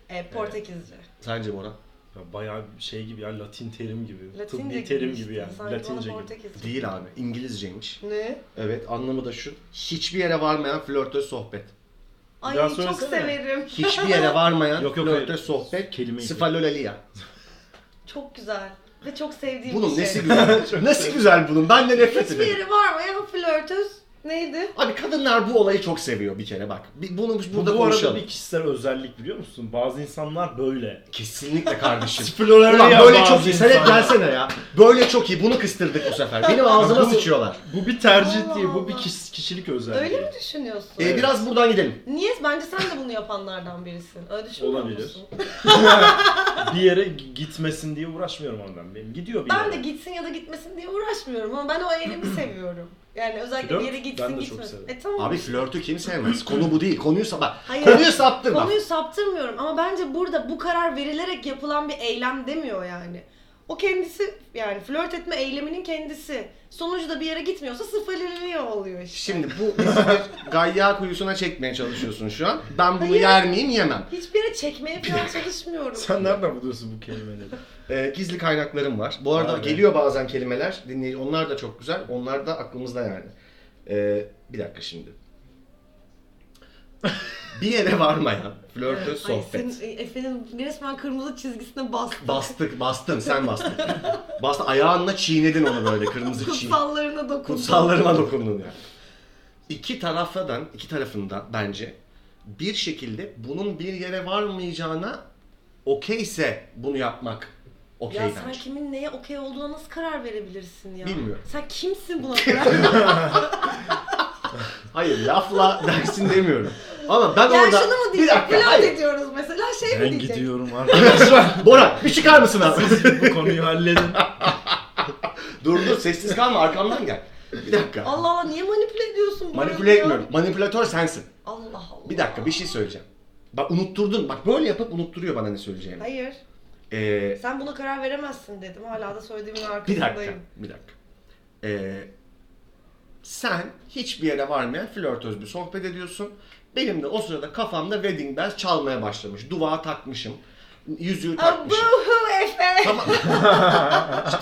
e, Portekizce. Sence Bora? Ya Bayağı şey gibi ya Latin terim gibi. Latince tıbbi terim gibi yani. sanki Latince gibi. Portekizce. Değil abi. İngilizceymiş. Ne? Evet anlamı da şu. Hiçbir yere varmayan flörtöz sohbet. Ay daha çok söylesene. severim. Hiçbir yere varmayan Yok, yok, flörtöz hayır. sohbet. Kelimeyi- Sfalolalia. Çok güzel. Ve çok sevdiğim Bunun bir şey. nesi güzel? Nasıl güzel bunun? Ben de nefret Hiçbir ederim. yeri varmayan flörtöz neydi? Abi kadınlar bu olayı çok seviyor bir kere bak. Bir- Bunu Bu, burada bu arada konuşalım. bir kişisel özellik biliyor musun? Bazı insanlar böyle. Kesinlikle kardeşim. Floraya Ulan böyle çok iyi. Sen hep gelsene ya. Böyle çok iyi. Bunu kıstırdık bu sefer. Benim ağzıma Bu- sıçıyorlar. Bu bir tercih Allah değil, bu bir Allah. kişilik özelliği. Öyle mi düşünüyorsun? Ee, biraz buradan gidelim. Niye? Bence sen de bunu yapanlardan birisin. Öyle düşünmüyor Olabilir. musun? bir yere g- gitmesin diye uğraşmıyorum ben. Benim gidiyor bir Ben yere. de gitsin ya da gitmesin diye uğraşmıyorum ama ben o eylemi seviyorum. Yani özellikle Flört, bir yere gitsin ben de çok gitmesin. severim. E tamam. Abi flörtü kim sevmez? Konu bu değil. Konuyu sabah. Hayır. Konuyu saptırma. Konuyu saptırmıyorum ama bence burada bu karar verilerek yapılan bir eylem demiyor yani. O kendisi yani flört etme eyleminin kendisi. Sonucu da bir yere gitmiyorsa sıfırlanıyor oluyor işte. Şimdi bu bizi bir gayya kuyusuna çekmeye çalışıyorsun şu an. Ben bunu Hayır. yer miyim yemem. Hiçbir yere çekmeye falan çalışmıyorum. Sen nereden buluyorsun bu kelimeleri? Ee, gizli kaynaklarım var. Bu arada be. geliyor bazen kelimeler. Dinleyici, onlar da çok güzel. Onlar da aklımızda yani. Ee, bir dakika şimdi. Bir yere varmayan flörtöz Ay sohbet. senin Efe'nin resmen kırmızı çizgisine bastın. Bastık, bastın, sen bastın. Bastın, ayağınla çiğnedin onu böyle kırmızı çiğ. Kutsallarına dokundun. Kutsallarıma dokundun ya. İki taraftan, iki tarafında bence bir şekilde bunun bir yere varmayacağına okeyse bunu yapmak okey Ya sen bence. kimin neye okey olduğuna nasıl karar verebilirsin ya? Bilmiyorum. Sen kimsin buna karar Hayır lafla dersin demiyorum. Ama ben Ya orada... şunu mu bir diyecek? dakika, Flört hayır. ediyoruz mesela şey mi Ben diyecek? gidiyorum arkadaşlar. Bora bir çıkar mısın abi? bu konuyu halledin. dur dur sessiz kalma arkamdan gel. Bir dakika. Allah Allah niye manipüle ediyorsun Manipüle ya? etmiyorum. Manipülatör sensin. Allah Allah. Bir dakika bir şey söyleyeceğim. Bak unutturdun. Bak böyle yapıp unutturuyor bana ne söyleyeceğimi. Hayır. Ee, Sen buna karar veremezsin dedim. Hala da söylediğimin bir arkasındayım. dakika. Bir dakika. Ee, sen hiçbir yere varmayan flörtöz bir sohbet ediyorsun. Benim de o sırada kafamda wedding bells çalmaya başlamış. Duvağa takmışım. Yüzüğü takmışım. Abuhu Efe. Tamam.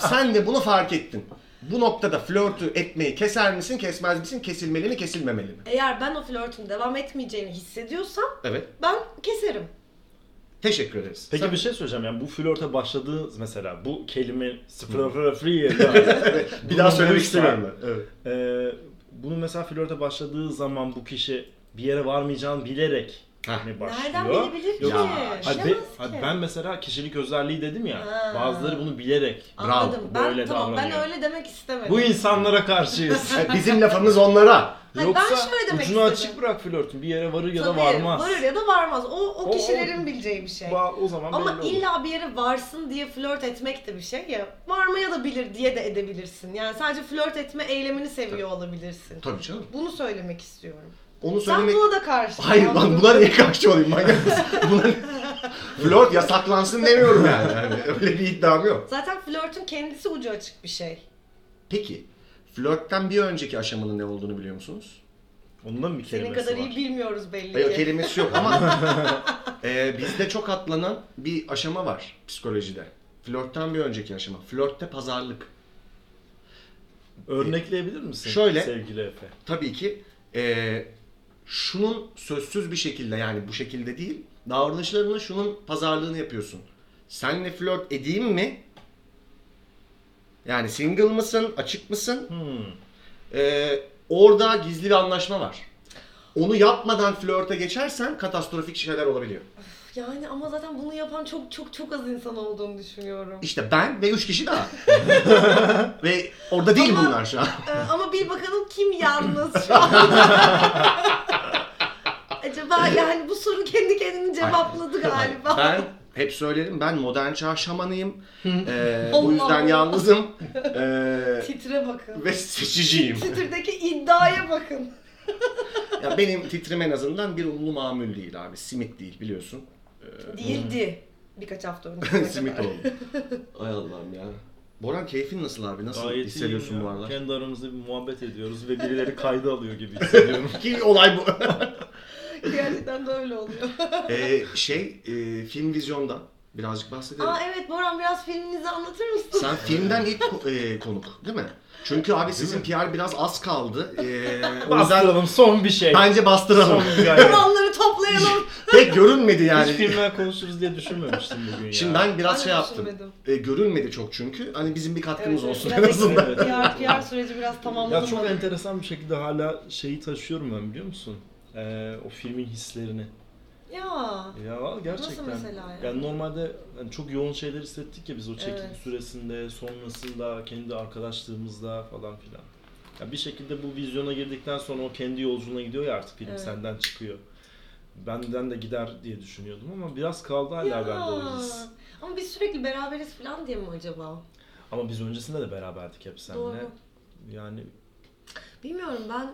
Sen de bunu fark ettin. Bu noktada flörtü etmeyi keser misin, kesmez misin, kesilmeli mi, kesilmemeli mi? Eğer ben o flörtün devam etmeyeceğini hissediyorsam Evet. ben keserim. Teşekkür ederiz. Peki Sen- bir şey söyleyeceğim yani bu flörte başladığı mesela bu kelime sıfır free bir daha söylemek istemiyorum. Evet. Ee, bunu mesela flörte başladığı zaman bu kişi bir yere varmayacağını bilerek. Mi başlıyor? Nereden bilebilir ki? Yok. Ya, Bilemez hayır, ki. ben mesela kişilik özelliği dedim ya. Ha. Bazıları bunu bilerek. Bravo, Anladım. Ben böyle tamam ben davranıyor. öyle demek istemedim. Bu insanlara karşıyız. Yani Bizim lafımız onlara. Hayır, Yoksa ben şöyle demek ucunu istedim. açık bırak flörtün. Bir yere varır ya da Tabii, varmaz. Varır ya da varmaz. O, o O- kişilerin bileceği bir şey. Ba- O zaman Ama belli olur. illa bir yere varsın diye flört etmek de bir şey ya. Varmaya da bilir diye de edebilirsin. Yani sadece flört etme eylemini seviyor olabilirsin. Tabii canım. Bunu söylemek istiyorum. Onu Sen söylemek... buna da karşı. Hayır lan buna niye karşı olayım manyak mısın? Buna... Flört yasaklansın demiyorum yani. yani. Öyle bir iddiam yok. Zaten flörtün kendisi ucu açık bir şey. Peki flörtten bir önceki aşamanın ne olduğunu biliyor musunuz? Ondan bir Senin kelimesi kadar var. iyi bilmiyoruz belli Hayır, ki. kelimesi yok ama e, bizde çok atlanan bir aşama var psikolojide. Flörtten bir önceki aşama. Flörtte pazarlık. Örnekleyebilir misin Şöyle. sevgili Efe? Tabii ki e, şunun sözsüz bir şekilde yani bu şekilde değil davranışlarını şunun pazarlığını yapıyorsun. Senle flört edeyim mi? Yani single mısın? Açık mısın? Hmm. E, orada gizli bir anlaşma var. Onu yapmadan flörte geçersen katastrofik şeyler olabiliyor. Yani ama zaten bunu yapan çok çok çok az insan olduğunu düşünüyorum. İşte ben ve üç kişi daha. ve orada değil Ama- bunlar şu an. Ee, ama bir bakalım kim yalnız şu an. Acaba yani bu soru kendi kendini cevapladı galiba. Ben hep söylerim ben modern çağ şamanıyım. Ee, bu yüzden yalnızım. Ee, Titre bakın. ve seçiciyim. Titredeki iddiaya bakın. ya benim titrim en azından bir unlu mamül değil abi. Simit değil biliyorsun. Değildi. Birkaç hafta önce. Simit oldu. Ay Allah'ım ya. Boran keyfin nasıl abi? Nasıl Gayet hissediyorsun bu aralar? Kendi aramızda bir muhabbet ediyoruz ve birileri kayda alıyor gibi hissediyorum. Ki olay bu. Gerçekten de öyle oluyor. Ee, şey e, film vizyonda Birazcık bahsedelim. Aa evet Boran biraz filminizi anlatır mısın? Sen filmden ilk ko- e, konuk değil mi? Çünkü abi sizin PR biraz az kaldı. E, o yüzden Bastıralım son bir şey. bence bastıralım. Son bir gayret. Kanalları toplayalım. Pek görünmedi yani. Hiç filmler konuşuruz diye düşünmemiştim bugün ya. Şimdi ben biraz Ben de şey yaptım. düşünmedim. E, görünmedi çok çünkü. Hani bizim bir katkımız Evet, olsun en azından. Evet. PR, PR süreci biraz tamamladım. Ya çok enteresan bir şekilde hala şeyi taşıyorum ben biliyor musun? Ee, o filmin hislerini. Ya. Ya vallahi gerçekten. Nasıl mesela ya? Yani normalde hani çok yoğun şeyler hissettik ya biz o çekim Evet. süresinde, sonrasında, kendi arkadaşlığımızda falan filan. Ya bir şekilde bu vizyona girdikten sonra o kendi yolculuğuna gidiyor ya artık film Evet. senden çıkıyor. Benden de gider diye düşünüyordum ama biraz kaldı hala bende o his. Ama biz sürekli beraberiz falan diye mi acaba? Ama biz öncesinde de beraberdik hep seninle. Doğru. Yani Bilmiyorum ben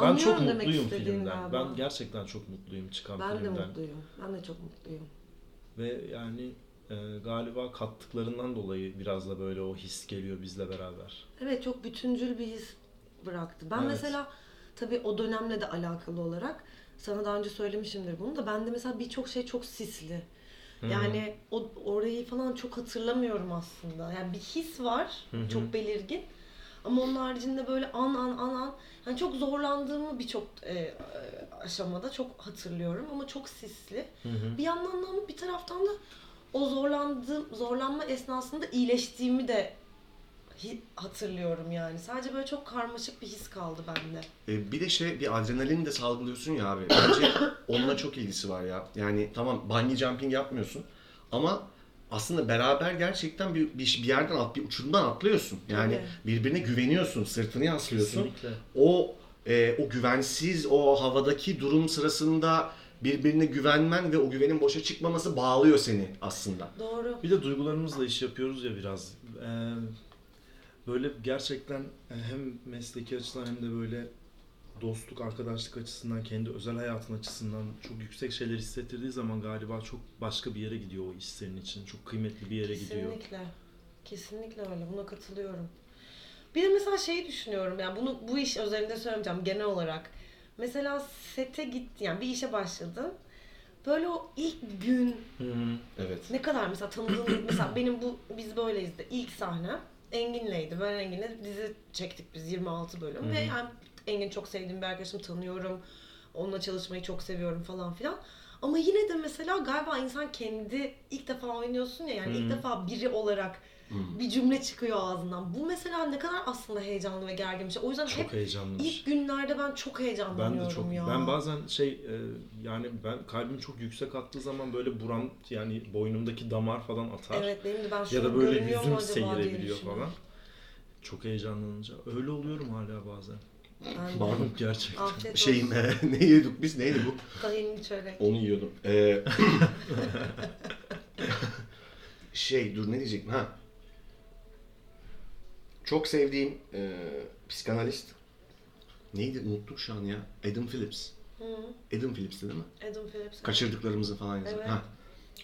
ben çok anlıyorum demek mutluyum istediğin filmden. galiba. Ben gerçekten çok mutluyum çıkan Ben de filmden. mutluyum. Ben de çok mutluyum. Ve yani e, galiba kattıklarından dolayı biraz da böyle o his geliyor bizle beraber. Evet çok bütüncül bir his bıraktı. Ben Evet. mesela tabii o dönemle de alakalı olarak sana daha önce söylemişimdir bunu da bende mesela birçok şey çok sisli. Yani o orayı falan çok hatırlamıyorum aslında. Yani bir his var, Hı hı. çok belirgin. Ama onun haricinde böyle an an an an yani çok zorlandığımı birçok e, aşamada çok hatırlıyorum ama çok sisli. Hı hı. Bir yandan da ama bir taraftan da o zorlandığım zorlanma esnasında iyileştiğimi de hatırlıyorum yani. Sadece böyle çok karmaşık bir his kaldı bende. E, bir de şey bir adrenalin de salgılıyorsun ya abi. Bence onunla çok ilgisi var ya. Yani tamam bungee jumping yapmıyorsun ama aslında beraber gerçekten bir, bir, bir yerden at, bir uçurumdan atlıyorsun. Yani birbirine güveniyorsun, sırtını yaslıyorsun. Kesinlikle. O e, o güvensiz, o havadaki durum sırasında birbirine güvenmen ve o güvenin boşa çıkmaması bağlıyor seni aslında. Doğru. Bir de duygularımızla iş yapıyoruz ya biraz. Ee, böyle gerçekten e, hem mesleki açıdan hem de böyle dostluk, arkadaşlık açısından, kendi özel hayatın açısından çok yüksek şeyler hissettirdiği zaman galiba çok başka bir yere gidiyor o iş senin için. Çok kıymetli bir yere gidiyor. Kesinlikle. Kesinlikle öyle. Buna katılıyorum. Bir de mesela şeyi düşünüyorum. Yani bunu bu iş özelinde söylemeyeceğim genel olarak. Mesela sete gitti yani bir işe başladın. Böyle o ilk gün. Evet. ne kadar mesela tanıdığın mesela benim bu biz böyleyiz de ilk sahne Engin'leydi. Ben Engin'le dizi çektik biz 26 bölüm Hı hı. ve yani Engin çok sevdiğim bir arkadaşım tanıyorum. Onunla çalışmayı çok seviyorum falan filan. Ama yine de mesela galiba insan kendi ilk defa oynuyorsun ya yani Hı ilk hı. defa biri olarak Hı. bir cümle çıkıyor ağzından. Bu mesela ne kadar aslında heyecanlı ve gergin bir şey. O yüzden hep Çok heyecanlı. ilk günlerde ben çok Ben heyecanlanıyorum de çok ya. ben bazen şey e, yani ben kalbim çok yüksek attığı zaman böyle buram yani boynumdaki damar falan atar. Evet benim de ben şu ya da an böyle görünüyor mu yüzüm acaba diye seyirebiliyor düşünüyorum. falan. Çok heyecanlanınca. Öyle oluyorum hala bazen. Ben de. Var mı? Gerçekten. Afiyet Şeyin olsun. e, ne yedik biz? Neydi bu? Tahinli çörek. Onu yiyordum. Ee, şey dur ne diyecektim ha. Çok sevdiğim e, psikanalist. Neydi unuttum şu an ya. Adam Phillips. Hı. Adam Phillips'ti değil mi? Adam Phillips. Kaçırdıklarımızı falan yazan. Evet. Ha.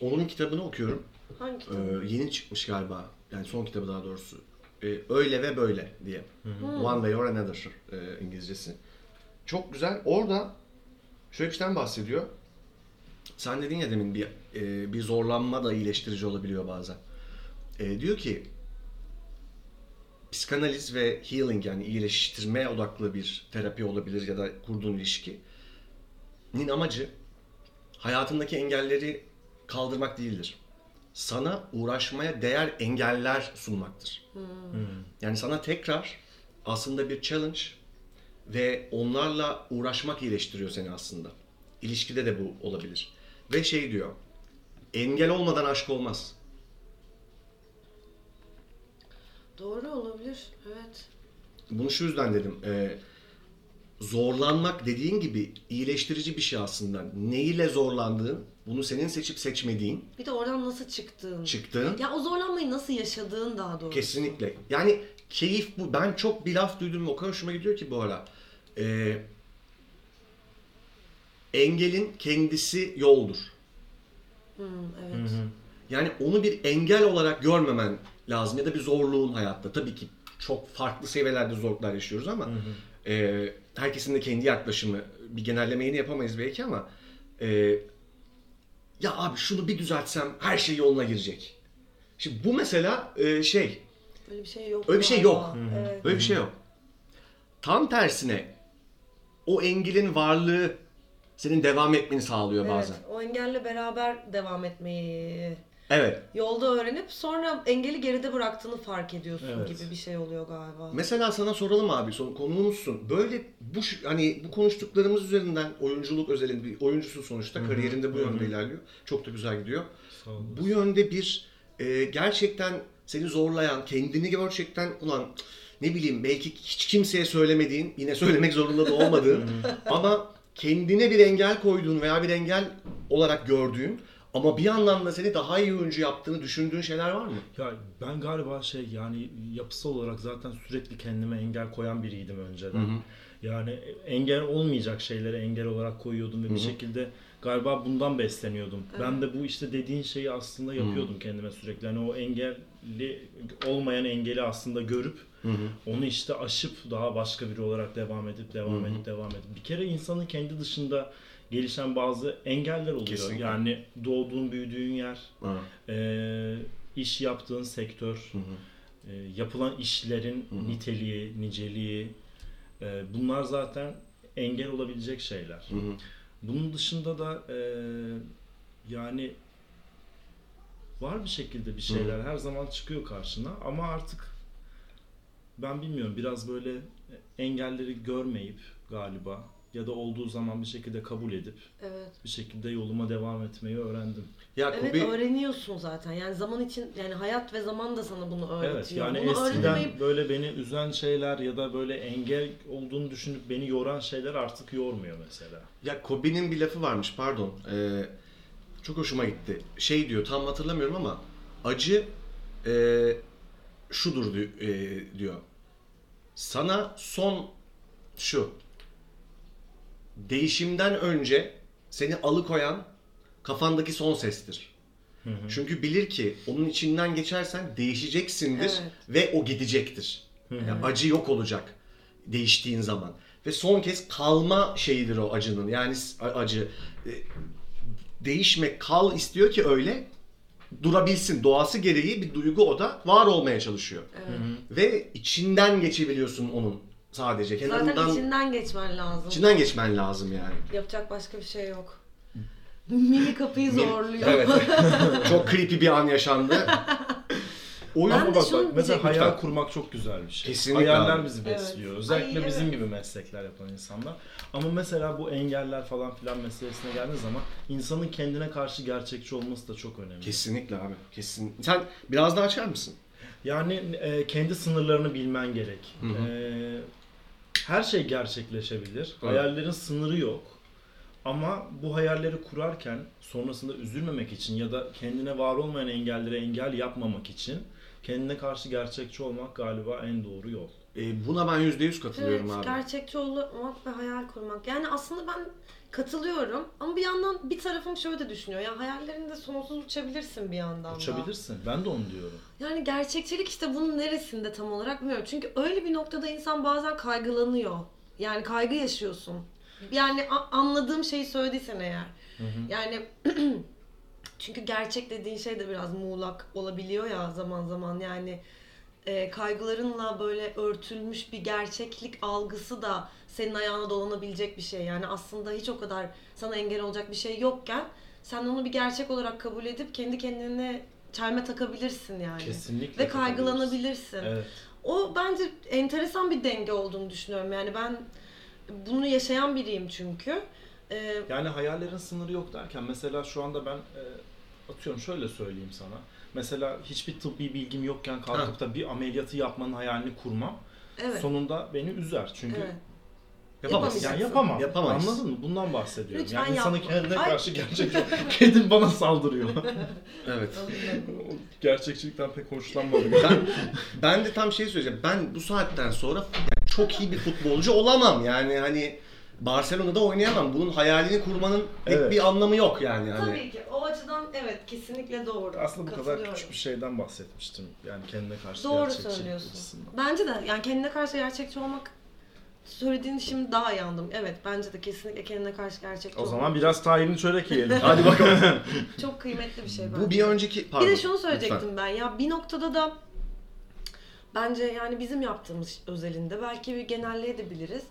Onun kitabını okuyorum. Hangi Ee, kitap? yeni çıkmış galiba. Yani son kitabı daha doğrusu. Ee, Öyle ve böyle diye. One way or another e, İngilizcesi. Çok güzel. Orada şöyle bir şeyden bahsediyor. Sen dedin ya demin bir e, bir zorlanma da iyileştirici olabiliyor bazen. E, diyor ki psikanaliz ve healing yani iyileştirme odaklı bir terapi olabilir ya da kurduğun ilişkinin amacı hayatındaki engelleri kaldırmak değildir. Sana uğraşmaya değer engeller sunmaktır. Yani sana tekrar aslında bir challenge ve onlarla uğraşmak iyileştiriyor seni aslında. İlişkide de bu olabilir. Ve şey diyor, engel olmadan aşk olmaz. Doğru olabilir. Evet. Bunu şu yüzden dedim. e, zorlanmak dediğin gibi iyileştirici bir şey aslında. Neyle zorlandığın, bunu senin seçip seçmediğin, Bir de oradan nasıl çıktığın. çıktığın Ya o zorlanmayı nasıl yaşadığın daha doğrusu. Kesinlikle. Yani keyif bu. Ben çok bir laf duydum o kadar hoşuma gidiyor ki bu ara. Ee, engelin kendisi yoldur. Hı, evet. Yani onu bir engel olarak görmemen lazım ya da bir zorluğun hayatta. Tabii ki çok farklı seviyelerde zorluklar yaşıyoruz ama e, herkesin de kendi yaklaşımı. Bir genellemeyi yapamayız belki ama e, ya abi şunu bir düzeltsem her şey yoluna girecek. Şimdi bu mesela e, şey Öyle bir şey yok. Öyle bir şey yok. Evet. Böyle bir şey yok. Tam tersine o engelin varlığı senin devam etmeni sağlıyor bazen. Evet, o engelle beraber devam etmeyi Evet. yolda öğrenip sonra engeli geride bıraktığını fark ediyorsun Evet. gibi bir şey oluyor galiba. Mesela sana soralım abi son konuğumuzsun. Böyle bu hani bu konuştuklarımız üzerinden oyunculuk özelinde bir oyuncusun sonuçta kariyerinde bu yönde ilerliyor. Çok da güzel gidiyor. Bu yönde bir e, gerçekten seni zorlayan, kendini gerçekten ulan ne bileyim belki hiç kimseye söylemediğin, yine söylemek zorunda da olmadığın ama kendine bir engel koyduğun veya bir engel olarak gördüğün ama bir yandan da seni daha iyi oyuncu yaptığını düşündüğün şeyler var mı? Ya ben galiba şey yani yapısal olarak zaten sürekli kendime engel koyan biriydim önceden. Yani engel olmayacak şeylere engel olarak koyuyordum ve bir şekilde galiba bundan besleniyordum. Ben de bu işte dediğin şeyi aslında yapıyordum kendime sürekli. Hani o engelli olmayan engeli aslında görüp onu işte aşıp daha başka biri olarak devam edip devam edip devam edip. Bir kere insanın kendi dışında gelişen bazı engeller oluyor. Kesinlikle. Yani doğduğun, büyüdüğün yer, e, iş yaptığın sektör, e, yapılan işlerin niteliği, niceliği e, bunlar zaten engel olabilecek şeyler. Bunun dışında da e, yani var bir şekilde bir şeyler her zaman çıkıyor karşına ama artık ben bilmiyorum biraz böyle engelleri görmeyip galiba ya da olduğu zaman bir şekilde kabul edip Evet. bir şekilde yoluma devam etmeyi öğrendim. Ya Evet Kobe öğreniyorsun zaten. Yani zaman için yani hayat ve zaman da sana bunu öğretiyor. Evet yani bunu eskiden öğrenemeyip- böyle beni üzen şeyler ya da böyle engel olduğunu düşünüp beni yoran şeyler artık yormuyor mesela. Ya Kobe'nin bir lafı varmış pardon. Ee, çok hoşuma gitti. Şey diyor tam hatırlamıyorum ama acı e, şudur di- e, diyor. Sana son şu. Değişimden önce seni alıkoyan kafandaki son sestir. Çünkü bilir ki onun içinden geçersen değişeceksindir Evet. ve o gidecektir. Yani acı yok olacak değiştiğin zaman. Ve son kez kalma şeyidir o acının. Yani acı e, değişmek, kal istiyor ki öyle durabilsin. Doğası gereği bir duygu o da var olmaya çalışıyor. Ve içinden geçebiliyorsun onun sadece. Zaten Kenarından içinden geçmen lazım. içinden geçmen lazım yani. Yapacak başka bir şey yok. Mini kapıyı zorluyor. Evet. Çok creepy bir an yaşandı. Oyun Ben de Bak, şunu bak, mesela hayal kurmak çok güzel bir şey. Kesinlikle Hayaller bizi Evet. besliyor. Özellikle Ay, bizim evet. gibi meslekler yapan insanlar. Ama mesela bu engeller falan filan meselesine geldiği zaman insanın kendine karşı gerçekçi olması da çok önemli. Kesinlikle abi. Kesin. Sen biraz daha açar mısın? Yani e, kendi sınırlarını bilmen gerek. Hı hı. E, her şey gerçekleşebilir. Evet. Hayallerin sınırı yok. Ama bu hayalleri kurarken sonrasında üzülmemek için ya da kendine var olmayan engellere engel yapmamak için kendine karşı gerçekçi olmak galiba en doğru yol. Ee, buna ben yüzde yüz Evet, katılıyorum abi. gerçekçi olmak ve hayal kurmak. Yani aslında ben katılıyorum ama bir yandan bir tarafım şöyle de düşünüyor. Ya hayallerinde sonsuz uçabilirsin bir yandan da. Uçabilirsin. Ben de onu diyorum. Yani gerçekçilik işte bunun neresinde tam olarak bilmiyorum. Çünkü öyle bir noktada insan bazen kaygılanıyor. Yani kaygı yaşıyorsun. Yani anladığım şeyi söylediysen eğer. Yani çünkü gerçek dediğin şey de biraz muğlak olabiliyor ya zaman zaman. Yani e, kaygılarınla böyle örtülmüş bir gerçeklik algısı da senin ayağına dolanabilecek bir şey. Yani aslında hiç o kadar sana engel olacak bir şey yokken sen onu bir gerçek olarak kabul edip kendi kendine çelme takabilirsin yani. Kesinlikle. Ve kaygılanabilirsin. Evet. O bence enteresan bir denge olduğunu düşünüyorum. Yani ben bunu yaşayan biriyim çünkü. Ee, Yani hayallerin sınırı yok derken mesela şu anda ben e, atıyorum şöyle söyleyeyim sana. Mesela hiçbir tıbbi bilgim yokken kalkıp da bir ameliyatı yapmanın hayalini kurmam evet. sonunda beni üzer. Çünkü evet. Yapamayız. yani yapamam. Yapamayız. Anladın mı? Bundan bahsediyorum. Lütfen yani insanın yapma. kendine Ay. karşı gerçekçi. Kedim bana saldırıyor. Evet. Gerçekçilikten pek hoşlanmadım. Ben, ben de tam şey söyleyeceğim. Ben bu saatten sonra yani çok iyi bir futbolcu olamam. Yani hani Barcelona'da oynayamam. Bunun hayalini kurmanın pek Evet. bir anlamı yok yani. Hani. Tabii ki. O açıdan evet kesinlikle doğru. Aslında bu kadar küçük bir şeyden bahsetmiştim. Yani kendine karşı Doğru gerçekçi söylüyorsun. açısından. Bence de yani kendine karşı gerçekçi olmak söylediğin şimdi daha yandım. Evet bence de kesinlikle kendine karşı gerçekçi O olmak zaman biraz tahinli çörek yiyelim. Hadi bakalım. çok kıymetli bir şey bence. bu bir önceki pardon. bir de şunu söyleyecektim lütfen. ben ya bir noktada da bence yani bizim yaptığımız özelinde belki bir genelleyebiliriz.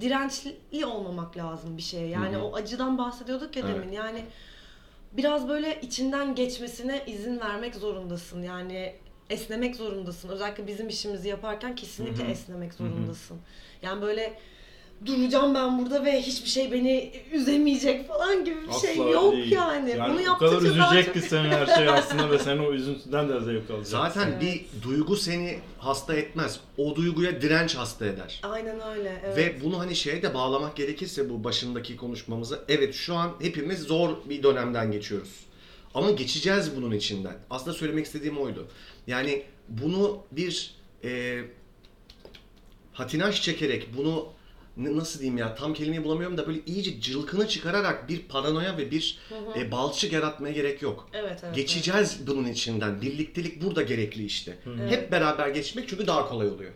Dirençli olmamak lazım bir şeye. Yani Hı hı. o acıdan bahsediyorduk ya Evet. demin. Yani biraz böyle içinden geçmesine izin vermek zorundasın. Yani esnemek zorundasın. Özellikle bizim işimizi yaparken kesinlikle Hı hı. esnemek zorundasın. Yani böyle duracağım ben burada ve hiçbir şey beni üzemeyecek falan gibi bir şey Asla yok değil. yani. Bunu o kadar üzecek çok- ki seni her şey aslında ve sen o üzüntüden de zevk alacaksın. Zaten Evet. bir duygu seni hasta etmez. O duyguya direnç hasta eder. Aynen öyle. Evet. Ve bunu hani şeye de bağlamak gerekirse bu başındaki konuşmamıza. Evet şu an hepimiz zor bir dönemden geçiyoruz. Ama geçeceğiz bunun içinden. Aslında söylemek istediğim oydu. Yani bunu bir e, hatinaş çekerek bunu nasıl diyeyim ya tam kelimeyi bulamıyorum da böyle iyice cılkını çıkararak bir paranoya ve bir Hı hı. e, balçık yaratmaya gerek yok. evet, evet. Geçeceğiz bunun içinden. Birliktelik burada gerekli işte. Evet. Hep beraber geçmek çünkü daha kolay oluyor.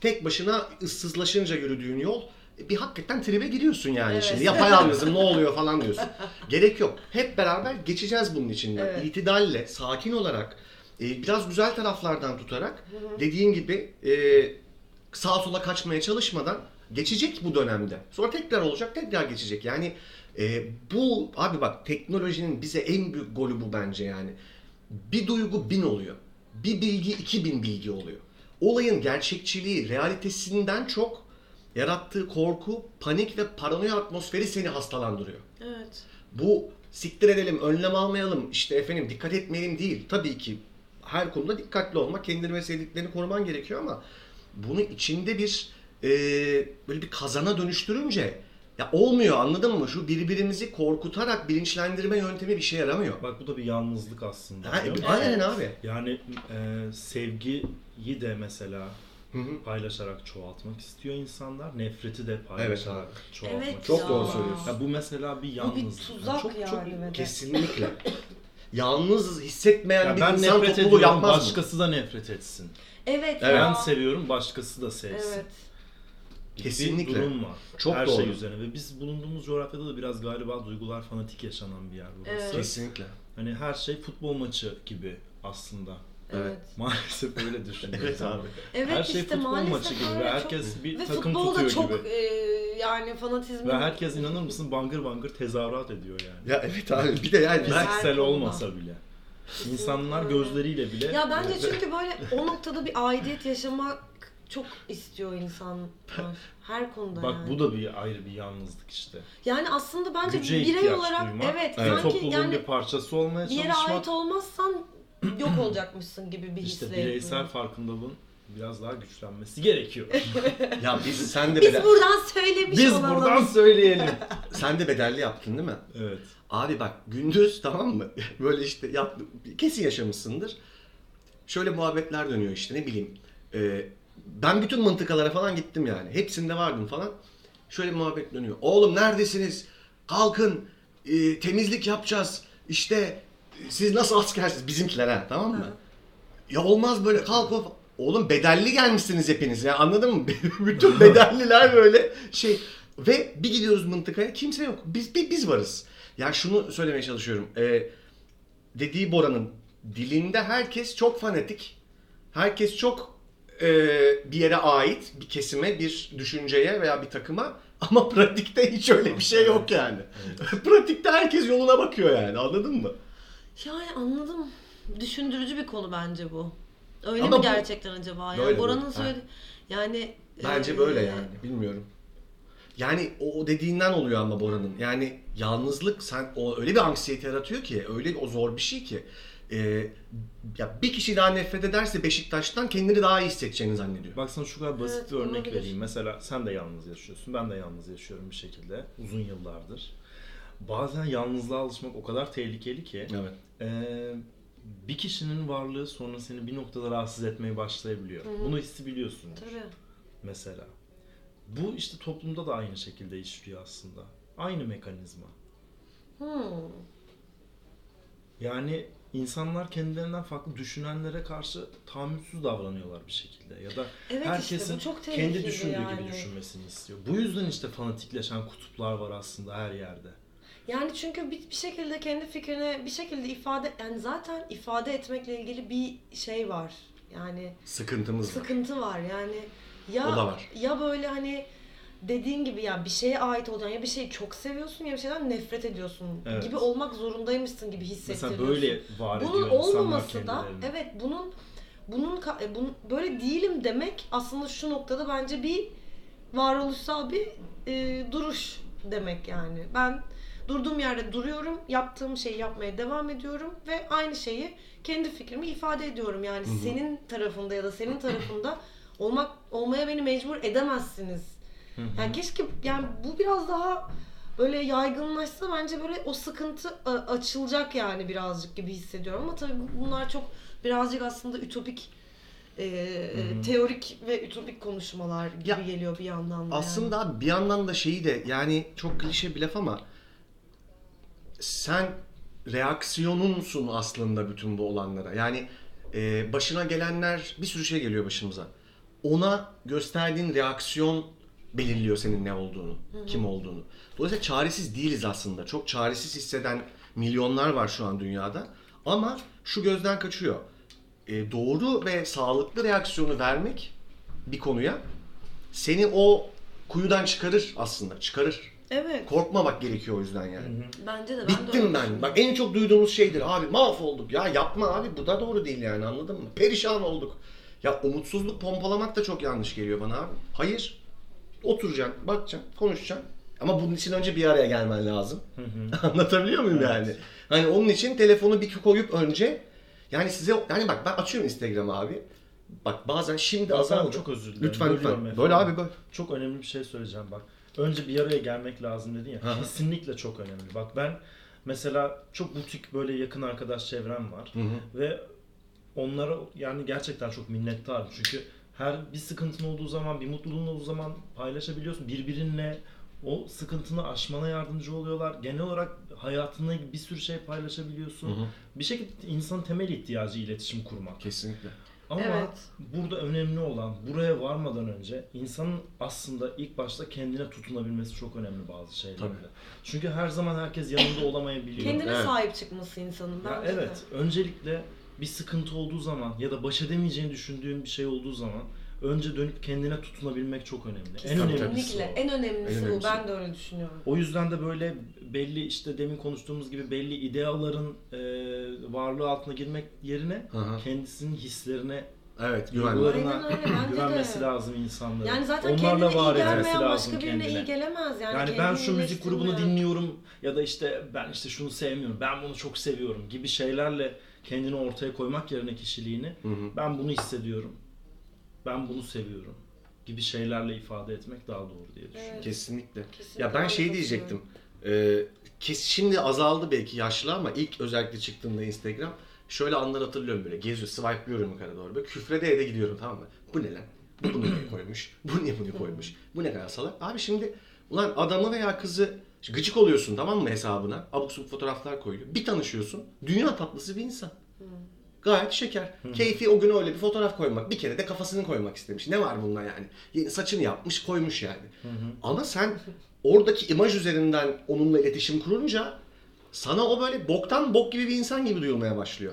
Tek başına ıssızlaşınca yürüdüğün yol e, bir hakikaten tribe giriyorsun yani Evet. şimdi. Yapayalnızım ne oluyor falan diyorsun. Gerek yok. Hep beraber geçeceğiz bunun içinden. Evet. İtidalle, sakin olarak, e, biraz güzel taraflardan tutarak Hı hı. dediğin gibi e, sağa sola kaçmaya çalışmadan geçecek bu dönemde. Sonra tekrar olacak, tekrar geçecek. Yani e, bu abi bak teknolojinin bize en büyük golü bu bence yani. Bir duygu bin oluyor. Bir bilgi iki bin bilgi oluyor. Olayın gerçekçiliği, realitesinden çok yarattığı korku, panik ve paranoya atmosferi seni hastalandırıyor. Evet. Bu siktir edelim, önlem almayalım, işte efendim dikkat etmeyelim değil. Tabii ki her konuda dikkatli olmak, kendini ve sevdiklerini koruman gerekiyor ama bunu içinde bir e, böyle bir kazana dönüştürünce ya olmuyor anladın mı? Şu birbirimizi korkutarak bilinçlendirme yöntemi bir şey yaramıyor. Bak bu da bir yalnızlık aslında. Ha, musun? aynen abi. Yani e, sevgiyi de mesela paylaşarak çoğaltmak istiyor insanlar. Nefreti de paylaşarak çoğaltmak Evet istiyor. Çok doğru söylüyorsun. Ya bu mesela bir Bu bir yalnızlık. tuzak çok, yani çok, de. Kesinlikle. Yalnız hissetmeyen Ya bir ben insan nefret topluluğu yapmaz mı? başkası da nefret etsin. Evet, Evet. ya. Ben seviyorum, başkası da sevsin. Evet. gibi Kesinlikle. Bir durum var. Çok Her doğru. şey üzerine ve biz bulunduğumuz coğrafyada da biraz galiba duygular fanatik yaşanan bir yer burası. Evet. Kesinlikle. Hani her şey futbol maçı gibi aslında. Evet. Maalesef öyle düşünüyorum. Evet abi. Evet her şey işte futbol maalesef maçı gibi ve çok- herkes bir Ve takım futbol da tutuyor çok gibi. e, yani fanatizmin Ve herkes inanır mısın bangır bangır tezahürat ediyor yani. Ya evet abi bir de yani konuda. olmasa bile. İnsanlar gözleriyle bile Ya bence çünkü böyle o noktada bir aidiyet yaşamak çok istiyor insanlar. Her konuda Bak yani. bu da bir ayrı bir yalnızlık işte. Yani aslında bence Güce birey olarak duymak. evet, Evet. sanki Topluluğun yani bir parçası olmaya bir yere çalışmak. ait olmazsan yok olacakmışsın gibi bir işte hisle. bireysel yapıyorum. farkındalığın biraz daha güçlenmesi gerekiyor. ya biz sen de Biz bedel, buradan söylemiş Biz olalım. buradan söyleyelim. sen de bedelli yaptın değil mi? evet. Abi bak gündüz tamam mı? Böyle işte yap, kesin yaşamışsındır. Şöyle muhabbetler dönüyor işte ne bileyim. Ee, ben bütün mıntıkalara falan gittim yani. Hepsinde vardım falan. Şöyle bir muhabbet dönüyor. Oğlum neredesiniz? Kalkın. Ee, temizlik yapacağız. İşte e, siz nasıl askersiniz? Bizimkiler ha tamam mı? Ya olmaz böyle kalk o. Oğlum bedelli gelmişsiniz hepiniz ya anladın mı? Bütün bedelliler böyle şey. Ve bir gidiyoruz mıntıkaya kimse yok. Biz bi- biz varız. Ya şunu söylemeye çalışıyorum. Ee, dediği Bora'nın dilinde herkes çok fanatik. Herkes çok e, bir yere ait, bir kesime, bir düşünceye veya bir takıma. Ama pratikte hiç öyle bir şey yok yani. pratikte herkes yoluna bakıyor yani anladın mı? Yani anladım. Düşündürücü bir konu bence bu. Öyle Ama mi bu- gerçekten acaba? Yani Bora'nın söyledi. Yani Bence e, böyle yani bilmiyorum. Yani o o dediğinden oluyor ama Bora'nın. Yani yalnızlık sen o öyle bir anksiyete yaratıyor ki öyle o zor bir şey ki. Ee, ya bir kişi daha nefret ederse Beşiktaş'tan kendini daha iyi hissedeceğini zannediyor. Bak sana şu kadar basit Evet, bir örnek olabilir. vereyim. Mesela sen de yalnız yaşıyorsun. Ben de yalnız yaşıyorum bir şekilde. Uzun yıllardır. Bazen yalnızlığa alışmak o kadar tehlikeli ki. Evet. Ee, bir kişinin varlığı sonra seni bir noktada rahatsız etmeye başlayabiliyor. Hı hı. Bunu hissediyorsun Tabii. mesela. Bu işte toplumda da aynı şekilde işliyor aslında. Aynı mekanizma. Hmm. Yani insanlar kendilerinden farklı düşünenlere karşı tahammülsüz davranıyorlar bir şekilde. Ya da Evet işte herkesin bu çok kendi düşündüğü yani. gibi düşünmesini istiyor. Bu yüzden işte fanatikleşen kutuplar var aslında her yerde. Yani çünkü bir, bir şekilde kendi fikrini bir şekilde ifade yani zaten ifade etmekle ilgili bir şey var. Yani Sıkıntımız var. sıkıntı var yani. Ya O da var. ya böyle hani dediğin gibi ya bir şeye ait olacaksın ya bir şeyi çok seviyorsun ya bir şeyden nefret ediyorsun Evet. gibi olmak zorundaymışsın gibi hissettiriyorsun. Mesela böyle var bunun olmaması da evet bunun bunun e, bunun böyle değilim demek aslında şu noktada bence bir varoluşsal bir e, duruş demek yani. Ben durduğum yerde duruyorum, yaptığım şeyi yapmaya devam ediyorum ve aynı şeyi kendi fikrimi ifade ediyorum. Yani senin tarafında ya da senin tarafında olmak olmaya beni mecbur edemezsiniz. Hı hı. Yani keşke yani bu biraz daha böyle yaygınlaşsa bence böyle o sıkıntı e, açılacak yani birazcık gibi hissediyorum ama tabii bunlar çok birazcık aslında ütopik e, hı. teorik ve ütopik konuşmalar gibi Ya, geliyor bir yandan da. Aslında bir yandan da şeyi de yani çok klişe bir laf ama sen reaksiyonunsun aslında bütün bu olanlara. Yani e, başına gelenler bir sürü şey geliyor başımıza. Ona gösterdiğin reaksiyon belirliyor senin ne olduğunu, kim olduğunu. Dolayısıyla çaresiz değiliz aslında. Çok çaresiz hisseden milyonlar var şu an dünyada. Ama şu gözden kaçıyor. E, doğru ve sağlıklı reaksiyonu vermek bir konuya seni o kuyudan çıkarır aslında. Çıkarır. Evet. Korkmamak gerekiyor o yüzden yani. Bence de ben de Bittim ben. Bak en çok duyduğumuz şeydir abi mahvolduk. Ya yapma abi bu da doğru değil yani anladın mı? Perişan olduk. Ya umutsuzluk pompalamak da çok yanlış geliyor bana abi. Hayır. Oturacaksın, bakacaksın, konuşacaksın. Ama bunun için önce bir araya gelmen lazım. Anlatabiliyor muyum Evet. yani? Hani onun için telefonu bir koyup önce yani size yani bak ben açıyorum Instagram abi. Bak bazen şimdi Bak, azaldı. çok özür dilerim. Lütfen lütfen. efendim. Böyle abi böyle. Çok önemli bir şey söyleyeceğim bak. Önce bir araya gelmek lazım dedin ya. Hı hı. Kesinlikle çok önemli. Bak ben mesela çok butik böyle yakın arkadaş çevrem var. Hı hı. Ve onlara yani gerçekten çok minnettarım. Çünkü her bir sıkıntın olduğu zaman, bir mutluluğun olduğu zaman paylaşabiliyorsun. Birbirinle o sıkıntını aşmana yardımcı oluyorlar. Genel olarak hayatında bir sürü şey paylaşabiliyorsun. Hı hı. Bir şekilde insanın temel ihtiyacı iletişim kurmak. Kesinlikle. Ama Evet. burada önemli olan buraya varmadan önce insanın aslında ilk başta kendine tutunabilmesi çok önemli bazı şeylerde. Tabii. Çünkü her zaman herkes yanında olamayabiliyor. Kendine Evet. sahip çıkması insanın Ya evet, öncelikle bir sıkıntı olduğu zaman ya da baş edemeyeceğini düşündüğün bir şey olduğu zaman önce dönüp kendine tutunabilmek çok önemli. En önemlisi. En önemlisi En bu. önemlisi Ben de öyle düşünüyorum. O yüzden de böyle belli işte demin konuştuğumuz gibi belli ideaların e, varlığı altına girmek yerine hı. kendisinin hislerine, Evet güven. duygularına Aynen öyle, bence güvenmesi de. lazım insanların. Yani zaten Onlarla kendine var iyi gelmeyen lazım başka birine kendine. iyi gelemez. Yani, Yani ben şu müzik grubunu dinliyorum ya da işte ben işte şunu sevmiyorum, ben bunu çok seviyorum gibi şeylerle kendini ortaya koymak yerine kişiliğini Hı hı. ben bunu hissediyorum, ben bunu seviyorum gibi şeylerle ifade etmek daha doğru diye düşünüyorum. Evet. Kesinlikle. Kesinlikle Ya ben şey diyecektim. Ee, kes, şimdi azaldı belki yaşlı ama ilk özellikle çıktığında Instagram şöyle anlar hatırlıyorum böyle geziyor, swipe'lıyorum yukarı doğru. Böyle küfrede ede gidiyorum tamam mı? Bu ne lan? Bu bunu niye koymuş? Bu niye bunu koymuş? Bu ne kadar salak? Abi şimdi ulan adamı veya kızı gıcık oluyorsun tamam mı hesabına? Abuk subuk fotoğraflar koyuyor. Bir tanışıyorsun. Dünya tatlısı bir insan. Gayet şeker. Keyfi o gün öyle bir fotoğraf koymak. Bir kere de kafasını koymak istemiş. Ne var bunda yani? Yeni saçını yapmış koymuş yani. Ama sen oradaki imaj üzerinden onunla iletişim kurunca sana o böyle boktan bok gibi bir insan gibi duyulmaya başlıyor.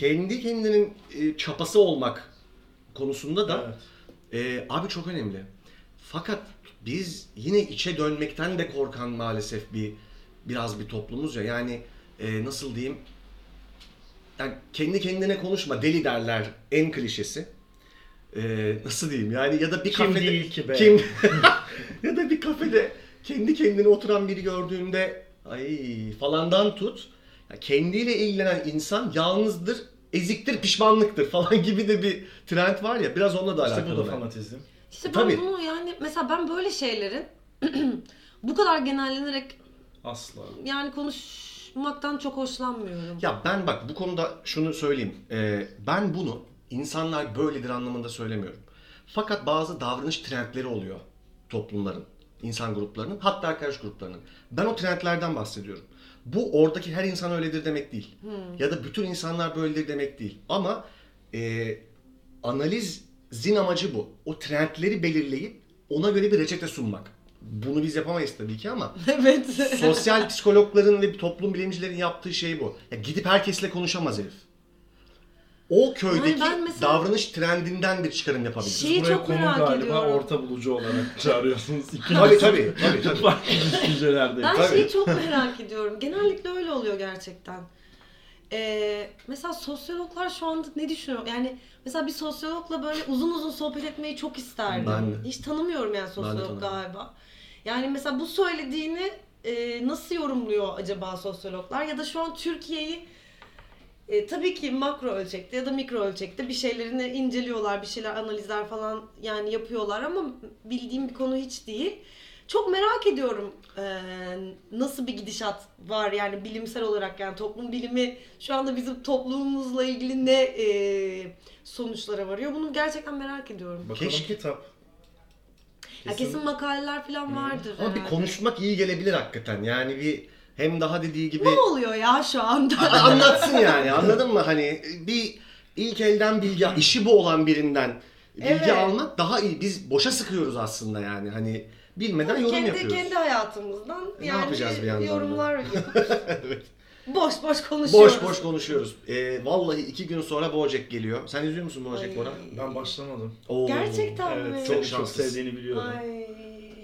Kendi kendinin e, çapası olmak konusunda da Evet. e, abi çok önemli. Fakat biz yine içe dönmekten de korkan maalesef bir biraz bir toplumuz ya. Yani e, nasıl diyeyim? Yani kendi kendine konuşma deli derler en klişesi. E, nasıl diyeyim yani ya da bir Kim kafede değil ki be? kim ya da bir kafede kendi kendine oturan biri gördüğünde ay falandan tut ya kendiyle ilgilenen insan yalnızdır, eziktir, pişmanlıktır falan gibi de bir trend var ya biraz onunla da İşte alakalı. bu da fanatizm. İşte ben Tabii. bunu yani mesela ben böyle şeylerin bu kadar genellenerek Asla. yani konuşmaktan çok hoşlanmıyorum. Ya ben bak bu konuda şunu söyleyeyim. Ee, ben bunu insanlar böyledir anlamında söylemiyorum. Fakat bazı davranış trendleri oluyor toplumların, insan gruplarının, hatta arkadaş gruplarının. Ben o trendlerden bahsediyorum. Bu oradaki her insan öyledir demek değil. Ya da bütün insanlar böyledir demek değil. Ama e, analizin amacı bu. O trendleri belirleyip ona göre bir reçete sunmak. Bunu biz yapamayız tabii ki ama evet. sosyal psikologların ve toplum bilimcilerin yaptığı şey bu. Ya gidip herkesle konuşamaz herif. O köydeki Yani mesela- davranış trendinden bir çıkarım yapabilir. Şeyi Buraya çok konu merak galiba ediyorum. orta bulucu olarak çağırıyorsunuz. Tabii tabii tabii tabii. farklı düşüncelerde. Ben Tabii. şeyi çok merak ediyorum. Genellikle öyle oluyor gerçekten. Ee, mesela sosyologlar şu anda ne düşünüyor? Yani mesela bir sosyologla böyle uzun uzun sohbet etmeyi çok isterdim. Ben de. Hiç tanımıyorum yani sosyolog tanımıyorum. galiba. Yani mesela bu söylediğini e, nasıl yorumluyor acaba sosyologlar? Ya da şu an Türkiye'yi e, tabii ki makro ölçekte ya da mikro ölçekte bir şeylerini inceliyorlar, bir şeyler analizler falan yani yapıyorlar ama bildiğim bir konu hiç değil. Çok merak ediyorum e, nasıl bir gidişat var yani bilimsel olarak yani toplum bilimi şu anda bizim toplumumuzla ilgili ne e, sonuçlara varıyor bunu gerçekten merak ediyorum. Bakalım Keşke- kitap. Ya kesin makaleler falan vardır Ama bir konuşmak iyi gelebilir hakikaten. Yani bir hem daha dediği gibi Ne oluyor ya şu anda? anlatsın yani anladın mı? Hani bir ilk elden bilgi, işi bu olan birinden bilgi Evet. almak daha iyi. Biz boşa sıkıyoruz aslında yani. Hani bilmeden yorum kendi, yapıyoruz. kendi hayatımızdan Ne yani yapacağız bir yandan da? yorumlar yapıp boş boş konuşuyoruz. Boş boş konuşuyoruz. Ee, vallahi iki gün sonra Bojack geliyor. Sen izliyor musun Bojack. Bora? Ben başlamadım. Oo. Gerçekten mi? Evet, Çok çok, çok şanslısın. sevdiğini biliyorum. Ay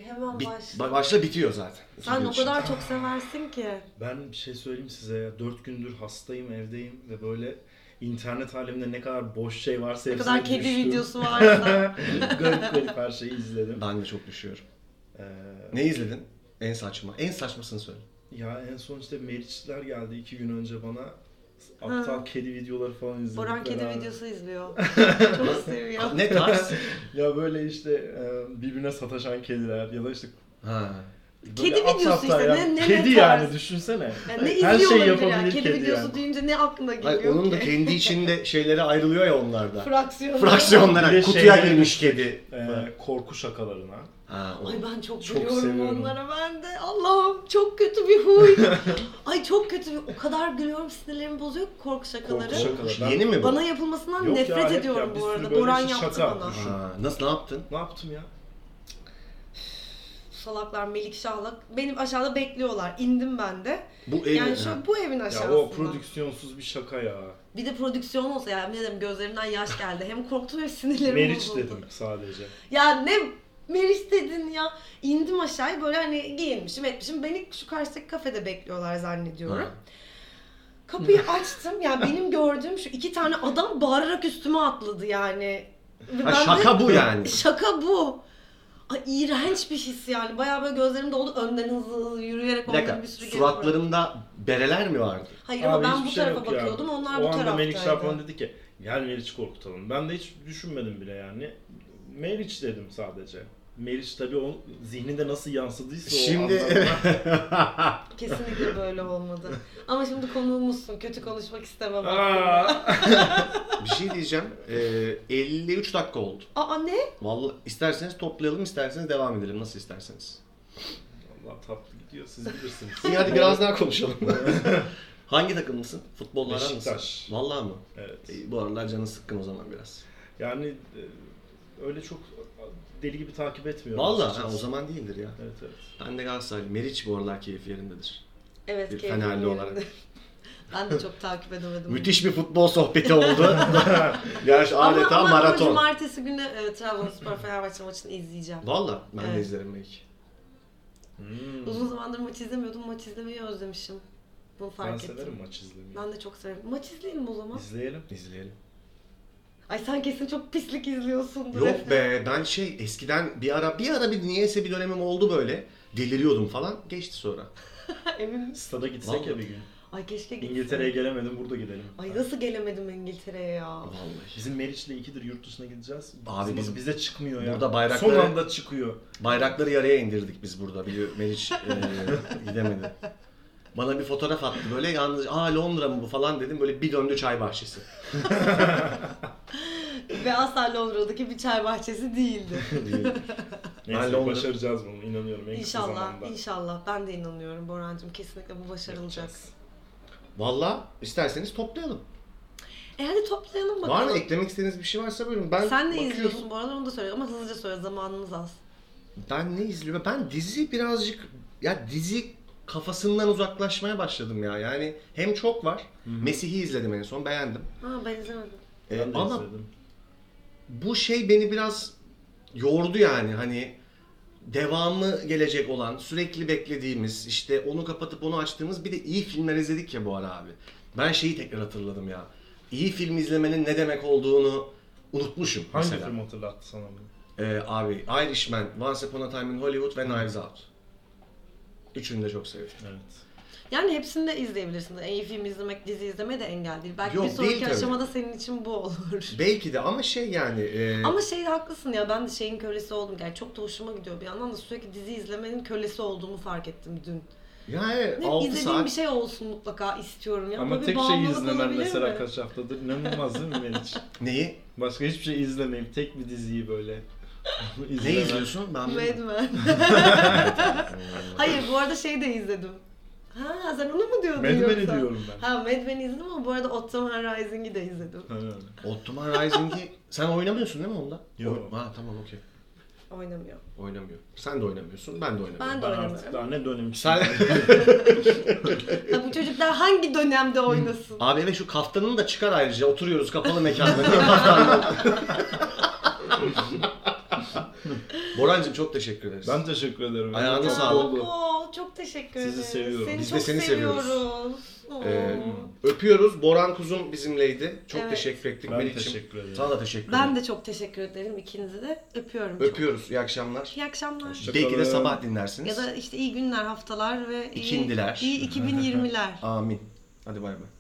hemen Bit- başla. ba- başla bitiyor zaten. Sen o kadar çok seversin ki. Ben bir şey söyleyeyim size ya. Dört gündür hastayım, evdeyim ve böyle internet aleminde ne kadar boş şey varsa Ne kadar kedi düştüm. videosu varsa. garip garip her şeyi izledim. Ben de çok düşüyorum. Ee, Ne izledin? En saçma. En saçmasını söyle. Ya en son işte Meriçler geldi iki gün önce bana. Aptal Ha. kedi videoları falan izledik. Boran kedi beraber. videosu izliyor. çok seviyor. Ne tarz? ya böyle işte e, birbirine sataşan kediler ya da işte ha. Böyle Kedi aptal videosu işte, ya. ne- ne- Kedi tarz? yani düşünsene. Yani ne Her izliyor olabilir yani? yapabilir Kedi, kedi videosu yani. deyince ne aklına geliyor Hayır, onun da ki? kendi içinde şeyleri ayrılıyor ya onlarda. Fraksiyonu. Fraksiyonlara. Bir de Kutuya şeyleri- girmiş kedi. E, korku şakalarına. Ha, o- Ay ben çok, Çok gülüyorum seviyorum. onlara ben de. Allah'ım çok kötü bir huy. Ay çok kötü bir o kadar gülüyorum sinirlerimi bozuyor ki korku şakaları. Korku şakaları. Ben- Yeni mi bu? Bana yapılmasından Yok ya, nefret hep ya, ediyorum bir bu sürü arada. böyle Boran yaptı bana. Düşün. Ha, nasıl ne yaptın? Ne yaptım ya? Salaklar Melik Şah'la benim aşağıda bekliyorlar. İndim ben de. Bu ev Yani şu bu evin Ya aşağısında. o prodüksiyonsuz bir şaka ya. Bir de prodüksiyon olsa ya ne dedim gözlerimden yaş geldi. Hem korktum hem sinirlerim Meriç bozuldu. dedim sadece. Ya ne Meriç dedin ya. İndim aşağıya böyle hani giyinmişim etmişim. Beni şu karşıdaki kafede bekliyorlar zannediyorum. Ha. Kapıyı açtım. Yani benim gördüğüm şu iki tane adam bağırarak üstüme atladı yani. Ha, ben de- şaka bu yani. Şaka bu. Ay iğrenç bir his yani. Bayağı böyle gözlerim doldu. Önden hızlı hızlı yürüyerek Bir onları dakika. bir sürü geri. Suratlarında bereler mi vardı? Hayır ama ben hiçbir bu şey tarafa yok ya. bakıyordum. Onlar o bu anda taraftaydı. Meriç Şarpan dedi ki gel Meriç'i korkutalım. Ben de hiç düşünmedim bile yani. Meriç dedim sadece. Meriç tabii o zihninde nasıl yansıdıysa o Şimdi anda- Kesinlikle böyle olmadı. Ama şimdi konuğumuzsun. Kötü konuşmak istemem. bir şey diyeceğim. Ee, 53 dakika oldu. Aa ne? Vallahi isterseniz toplayalım, isterseniz devam edelim. Nasıl isterseniz. Allah tatlı gidiyor siz bilirsiniz. İyi hadi biraz daha konuşalım. Hangi takımlısın? Futbolla aran nasıl? Beşiktaş. Vallahi mı? Evet. İyi, bu aralar canın sıkkın o zaman biraz. Yani e, öyle çok deli gibi takip etmiyorum. Vallahi ha, o zaman değildir ya. Evet evet. Ben de Galatasaraylı. Meriç bu aralar keyif yerindedir. Evet Bir keyfim Fenerli olarak. ben de çok takip edemedim. Müthiş bir futbol sohbeti oldu. Gerçi Ama, adeta ama, ama maraton. cumartesi günü e, Trabzonspor Fenerbahçe maçını izleyeceğim. Valla ben de Evet. izlerim belki. Hmm. Uzun zamandır maç izlemiyordum. Maç izlemeyi özlemişim. Bunu fark Ben ettim. severim maç izlemeyi. Ben de çok severim. Maç izleyelim o zaman. İzleyelim. İzleyelim. Ay sen kesin çok pislik izliyorsundur. Yok be ben şey eskiden bir ara bir ara bir niyeyse bir dönemim oldu böyle. Deliriyordum falan. Geçti sonra. Emin misin? Stada gitsek Vallahi. ya bir gün. Ay keşke gitsem. İngiltere'ye gelemedim burada gidelim. Ay nasıl gelemedim İngiltere'ye ya. Vallahi. Bizim Meriç'le ikidir yurt dışına gideceğiz. Abi Bizim- biz- bize çıkmıyor ya. Burada bayrakları- Son anda çıkıyor. Bayrakları yarıya indirdik biz burada. Biliyor Meriç e, gidemedi. Bana bir fotoğraf attı böyle yalnız aa Londra mı bu falan dedim böyle bir döndü çay bahçesi. Ve asla Londra'daki bir çay bahçesi değildi. Neyse Londra- başaracağız bunu inanıyorum en kısa İnşallah, zamanda. inşallah. Ben de inanıyorum Borancığım. Kesinlikle bu başarılacak. Yapacağız. Valla isterseniz toplayalım. E hadi toplayalım bakalım. Var mı eklemek istediğiniz bir şey varsa buyurun. Ben Sen ne bakıyorum. izliyorsun bu arada onu da söyle ama hızlıca söyle zamanımız az. Ben ne izliyorum? Ben dizi birazcık ya dizi kafasından uzaklaşmaya başladım ya. Yani hem çok var. Mesih'i izledim en son beğendim. Ha ben izlemedim. Ee, Ben de ama izledim. bu şey beni biraz yordu yani hani devamı gelecek olan sürekli beklediğimiz işte onu kapatıp onu açtığımız bir de iyi filmler izledik ya bu ara abi. Ben şeyi tekrar hatırladım ya. İyi film izlemenin ne demek olduğunu unutmuşum Hangi mesela. film hatırlattı sana bunu? Ee, abi Irishman, Once Upon a Time in Hollywood ve Knives Out. Üçünü de çok sevdim. Evet. Yani hepsini de izleyebilirsin. İyi film izlemek, dizi izleme de engel değil. Belki Yok, bir sonraki değil tabii. aşamada senin için bu olur. Belki de ama şey yani e, Ama şey haklısın ya ben de şeyin kölesi oldum. Yani çok da hoşuma gidiyor. Bir yandan da sürekli dizi izlemenin kölesi olduğumu fark ettim dün. ya evet Ne 6 izlediğim saat bir şey olsun mutlaka istiyorum ya. Ama tek şey izlemen mesela mi? kaç haftadır inanılmaz değil mi Meriç? neyi? Başka hiçbir şey izlemeyip tek bir diziyi böyle Ne izliyorsun? Ben Mad. Men. Hayır bu arada şey de izledim. Ha sen onu mu diyordun Mad Men'i yoksa? diyorum ben. Ha Mad Men'i izledim ama bu arada Ottoman Rising'i de izledim. Ottoman Rising'i sen oynamıyorsun değil mi onda? Yok. Ha tamam okey. Oynamıyor. Oynamıyor. Sen de oynamıyorsun, ben de oynamıyorum. Ben de Ben oynamıyorum. artık daha ne döneyim ki? Sen Ha, bu çocuklar hangi dönemde oynasın? abi eve şu kaftanını da çıkar ayrıca. Oturuyoruz kapalı mekanda. Borancığım çok teşekkür ederiz. Ben teşekkür ederim. Ayağına sağlık. oldu. Oo, çok teşekkür Sizi ederiz. seviyorum. Seni Biz de çok seni seviyoruz. seviyoruz. Ee, öpüyoruz. Boran Kuzum bizimleydi. Çok Evet. teşekkür ettik Ben Melih'ciğim. teşekkür ederim. Sana da teşekkür ederim. ben de çok teşekkür ederim ikinizi de. Öpüyorum. çok. Öpüyoruz. İyi akşamlar. İyi akşamlar. Belki de sabah dinlersiniz. Ya da işte iyi günler, haftalar ve iyi, İkindiler. iyi 2020'ler. Amin. Hadi bay bay.